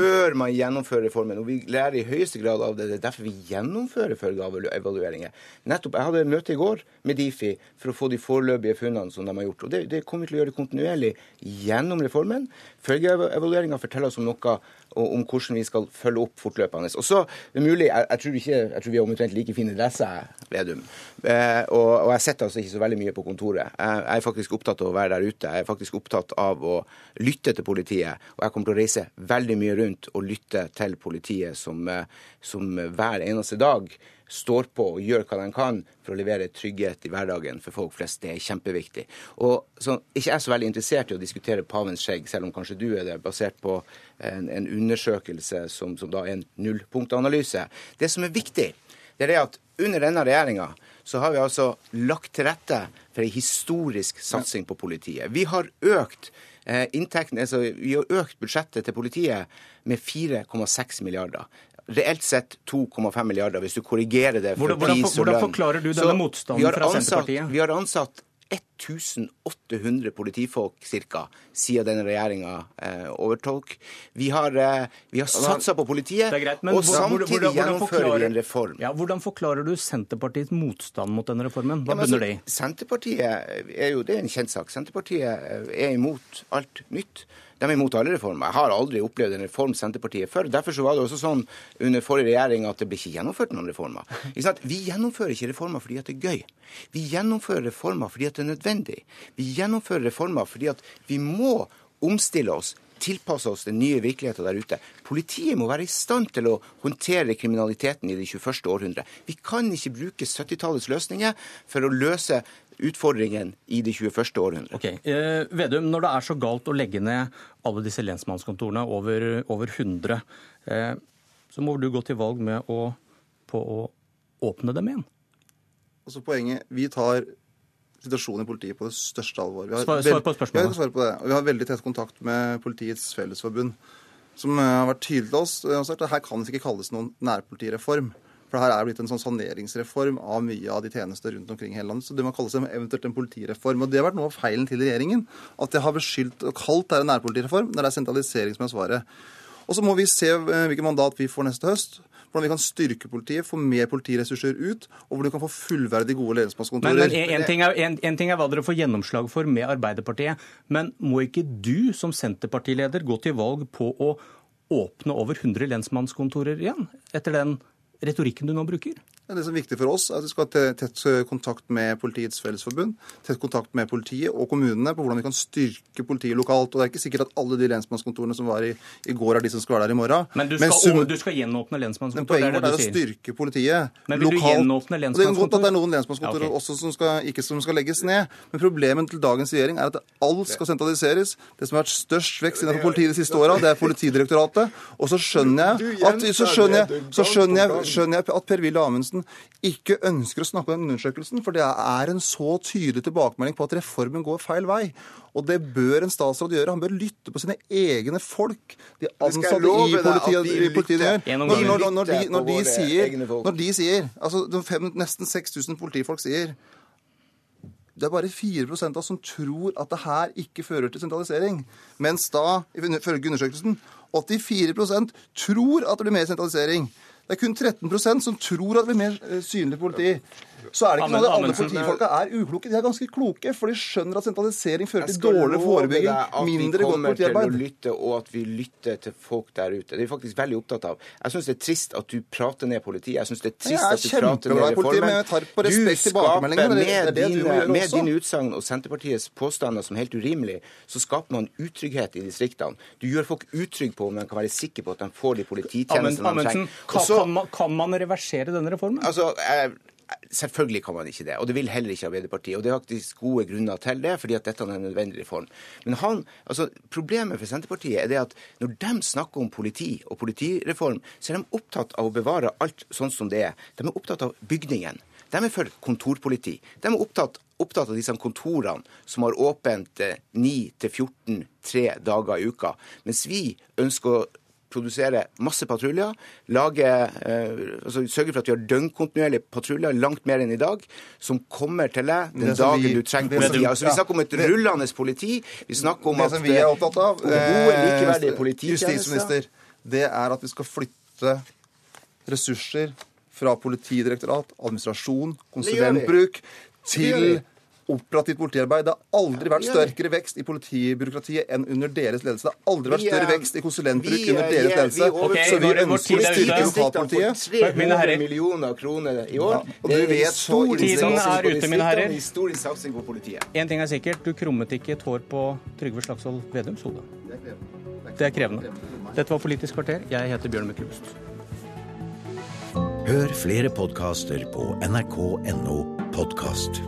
før man gjennomfører reformen. Og vi lærer i høyeste grad av det. Det er derfor vi gjennomfører følgeevalueringer. Nettopp, Jeg hadde et møte i går med Difi for å få de foreløpige funnene som de har gjort. Og det, det kommer vi til å gjøre kontinuerlig gjennom reformen. Følgeevalueringa forteller oss om noe og om hvordan vi skal følge opp fortløpende. Og så, det er mulig, jeg, jeg, tror ikke, jeg, tror vi er omtrent like fine dresser, Vedum. Eh, og, og, jeg sitter altså ikke så veldig mye på kontoret. Jeg, jeg, er faktisk opptatt av å være der ute. Jeg er faktisk opptatt av å lytte til politiet. Og jeg kommer til å reise veldig mye rundt og lytte til politiet som, eh, som hver eneste dag står på og gjør hva de kan for å levere trygghet i hverdagen for folk flest. Det er kjempeviktig. Og så, Ikke er så veldig interessert i å diskutere pavens skjegg, selv om kanskje du er det, basert på en, en undersøkelse som, som, da er en nullpunktanalyse. Det som er viktig, det er at under denne regjeringa så har vi altså lagt til rette for en historisk satsing på politiet. Vi har økt eh, inntekten, altså vi har økt budsjettet til politiet med 4,6 milliarder reelt sett 2,5 milliarder, hvis du korrigerer det for hvordan, pris og lønn. Hvordan forklarer du denne motstanden fra Senterpartiet? Vi har ansatt 1800 politifolk ca. siden denne regjeringa eh, overtok. Vi har, eh, vi har satsa på politiet, greit, og samtidig hvordan, hvordan, gjennomfører vi en reform. Ja, hvordan forklarer du Senterpartiets motstand mot denne reformen? Hva ja, bunner altså, det i? Senterpartiet er jo, det er en kjent sak. Senterpartiet er imot alt nytt. De er imot alle reformer. Jeg har aldri opplevd en reform Senterpartiet før. Derfor så var det også sånn under forrige regjering at det ble ikke gjennomført noen reformer. Vi gjennomfører ikke reformer fordi at det er gøy. Vi gjennomfører reformer fordi at det er nødvendig. Vi gjennomfører reformer fordi at vi må omstille oss tilpasse oss den nye virkeligheten der ute. Politiet må være i stand til å håndtere kriminaliteten i det 21. århundre. Vi kan ikke bruke 70-tallets løsninger for å løse utfordringen i det 21. århundret. Okay. Eh, Vedum, når det er så galt å legge ned alle disse lensmannskontorene, over, over 100, eh, så må du gå til valg med å, på å åpne dem igjen? Altså Poenget Vi tar situasjonen i politiet på det største alvor. Vi har, svar, svar på spørsmålet. Ja, på det. Vi har veldig tett kontakt med Politiets Fellesforbund, som eh, har vært tydelig til oss og sagt at her kan det ikke kalles noen nærpolitireform. For her er det blitt en sånn saneringsreform av mye av de tjenester rundt omkring i hele landet. Så det må kalles eventuelt en politireform. Og det har vært noe av feilen til regjeringen. At de har beskyldt og kalt det en nærpolitireform når det er sentralisering som er svaret. Og så må vi se eh, hvilket mandat vi får neste høst. Hvordan vi kan styrke politiet, få mer politiressurser ut, og hvor du kan få fullverdig gode ledelsesmannskontorer. Men, men en, ting er, en, en, ting er, hva dere får gjennomslag for med Arbeiderpartiet, men må ikke du som Senterpartileder gå til valg på å åpne over 100 lensmannskontorer igjen, etter den retorikken du nå bruker? Det som er viktig for oss, er at vi skal ha tett kontakt med Politiets Fellesforbund, tett kontakt med politiet og kommunene på hvordan vi kan styrke politiet lokalt. Og Det er ikke sikkert at alle de lensmannskontorene som var i, i går, er de som skal være der i morgen. Men du skal, Men sum... du skal gjenåpne lensmannskontor? Poenget vårt er, å styrke politiet Men vil lokalt. du gjenåpne lensmannskontor? Det er godt at det er noen lensmannskontor ja, okay. også som skal, ikke som skal legges ned. Men problemet til dagens regjering er at alt skal sentraliseres. Det som har vært størst vekst innenfor politiet de siste åra, det er Politidirektoratet. Og så skjønner jeg at, så skjønner jeg, så skjønner jeg, skjønner jeg at Per-Willy Amundsen ikke ønsker å snakke om den undersøkelsen, for det er en så tydelig tilbakemelding på at reformen går feil vei. Og det bør en statsråd gjøre. Han bør lytte på sine egne folk. De ansatte i politiet, i politiet gjør. Når, når, når, de, når, de sier, når de sier altså fem, Nesten 6000 politifolk sier det er bare 4 av oss som tror at det her ikke fører til sentralisering. Mens da, ifølge undersøkelsen, 84% tror at det blir mer sentralisering. Det er kun 13% som tror at det blir mer eh, synlig politi så er det ikke sånn at alle politifolka er ukloke. De er ganske kloke, for de skjønner at sentralisering fører til dårligere forebygging, mindre godt politiarbeid. Lytte, og at vi lytter til folk der ute. Det er vi faktisk veldig opptatt av. Jeg syns det er trist at du prater ned politiet. Jeg syns det er trist at du prater ned reformen. Du skaper med, dine, med dine utsagn og Senterpartiets påstander som helt urimelig, så skaper man utrygghet i distriktene. Du gjør folk utrygge på om de kan være sikre på at de får de polititjenestene de trenger. Kan, kan, man reversere denne reformen? Altså, jeg, Selvfølgelig kan man ikke det, og det vil heller ikke Arbeiderpartiet. Og det er faktisk gode grunner til det, fordi at dette er en nødvendig reform. Men han, altså, problemet for Senterpartiet er det at når de snakker om politi og politireform, så er de opptatt av å bevare alt sånn som det er. De er opptatt av bygningen. De er for kontorpoliti. De er opptatt, opptatt av disse kontorene som har åpent 9 til 14 tre dager i uka. Mens vi ønsker å produsere masse patruljer, lage, eh, altså sørge for at vi har døgnkontinuerlige patruljer, langt mer enn i dag, som kommer til deg den dagen vi, du trenger politi. Altså, vi snakker om et rullende politi. Vi snakker om det som vi er opptatt av, gode, likeverdige eh, Justisminister, det er at vi skal flytte ressurser fra Politidirektorat, administrasjon, konsulentbruk til operativt politiarbeid. Det har aldri vært sterkere vekst i politibyråkratiet enn under deres ledelse. Det har aldri vært større vekst i konsulentbruk under deres ledelse. Okay, så vi ønsker å styrke lokalpolitiet. 300 millioner kroner i år. Ja, og du vet stor Tiden er ute, mine herrer. Historisk satsing på politiet. En ting er sikkert, du krummet ikke et hår på Trygve Slagsvold Vedums hode. Det er krevende. Dette var Politisk kvarter. Jeg heter Bjørn Myklebust. Hør flere podkaster på nrk.no podkast.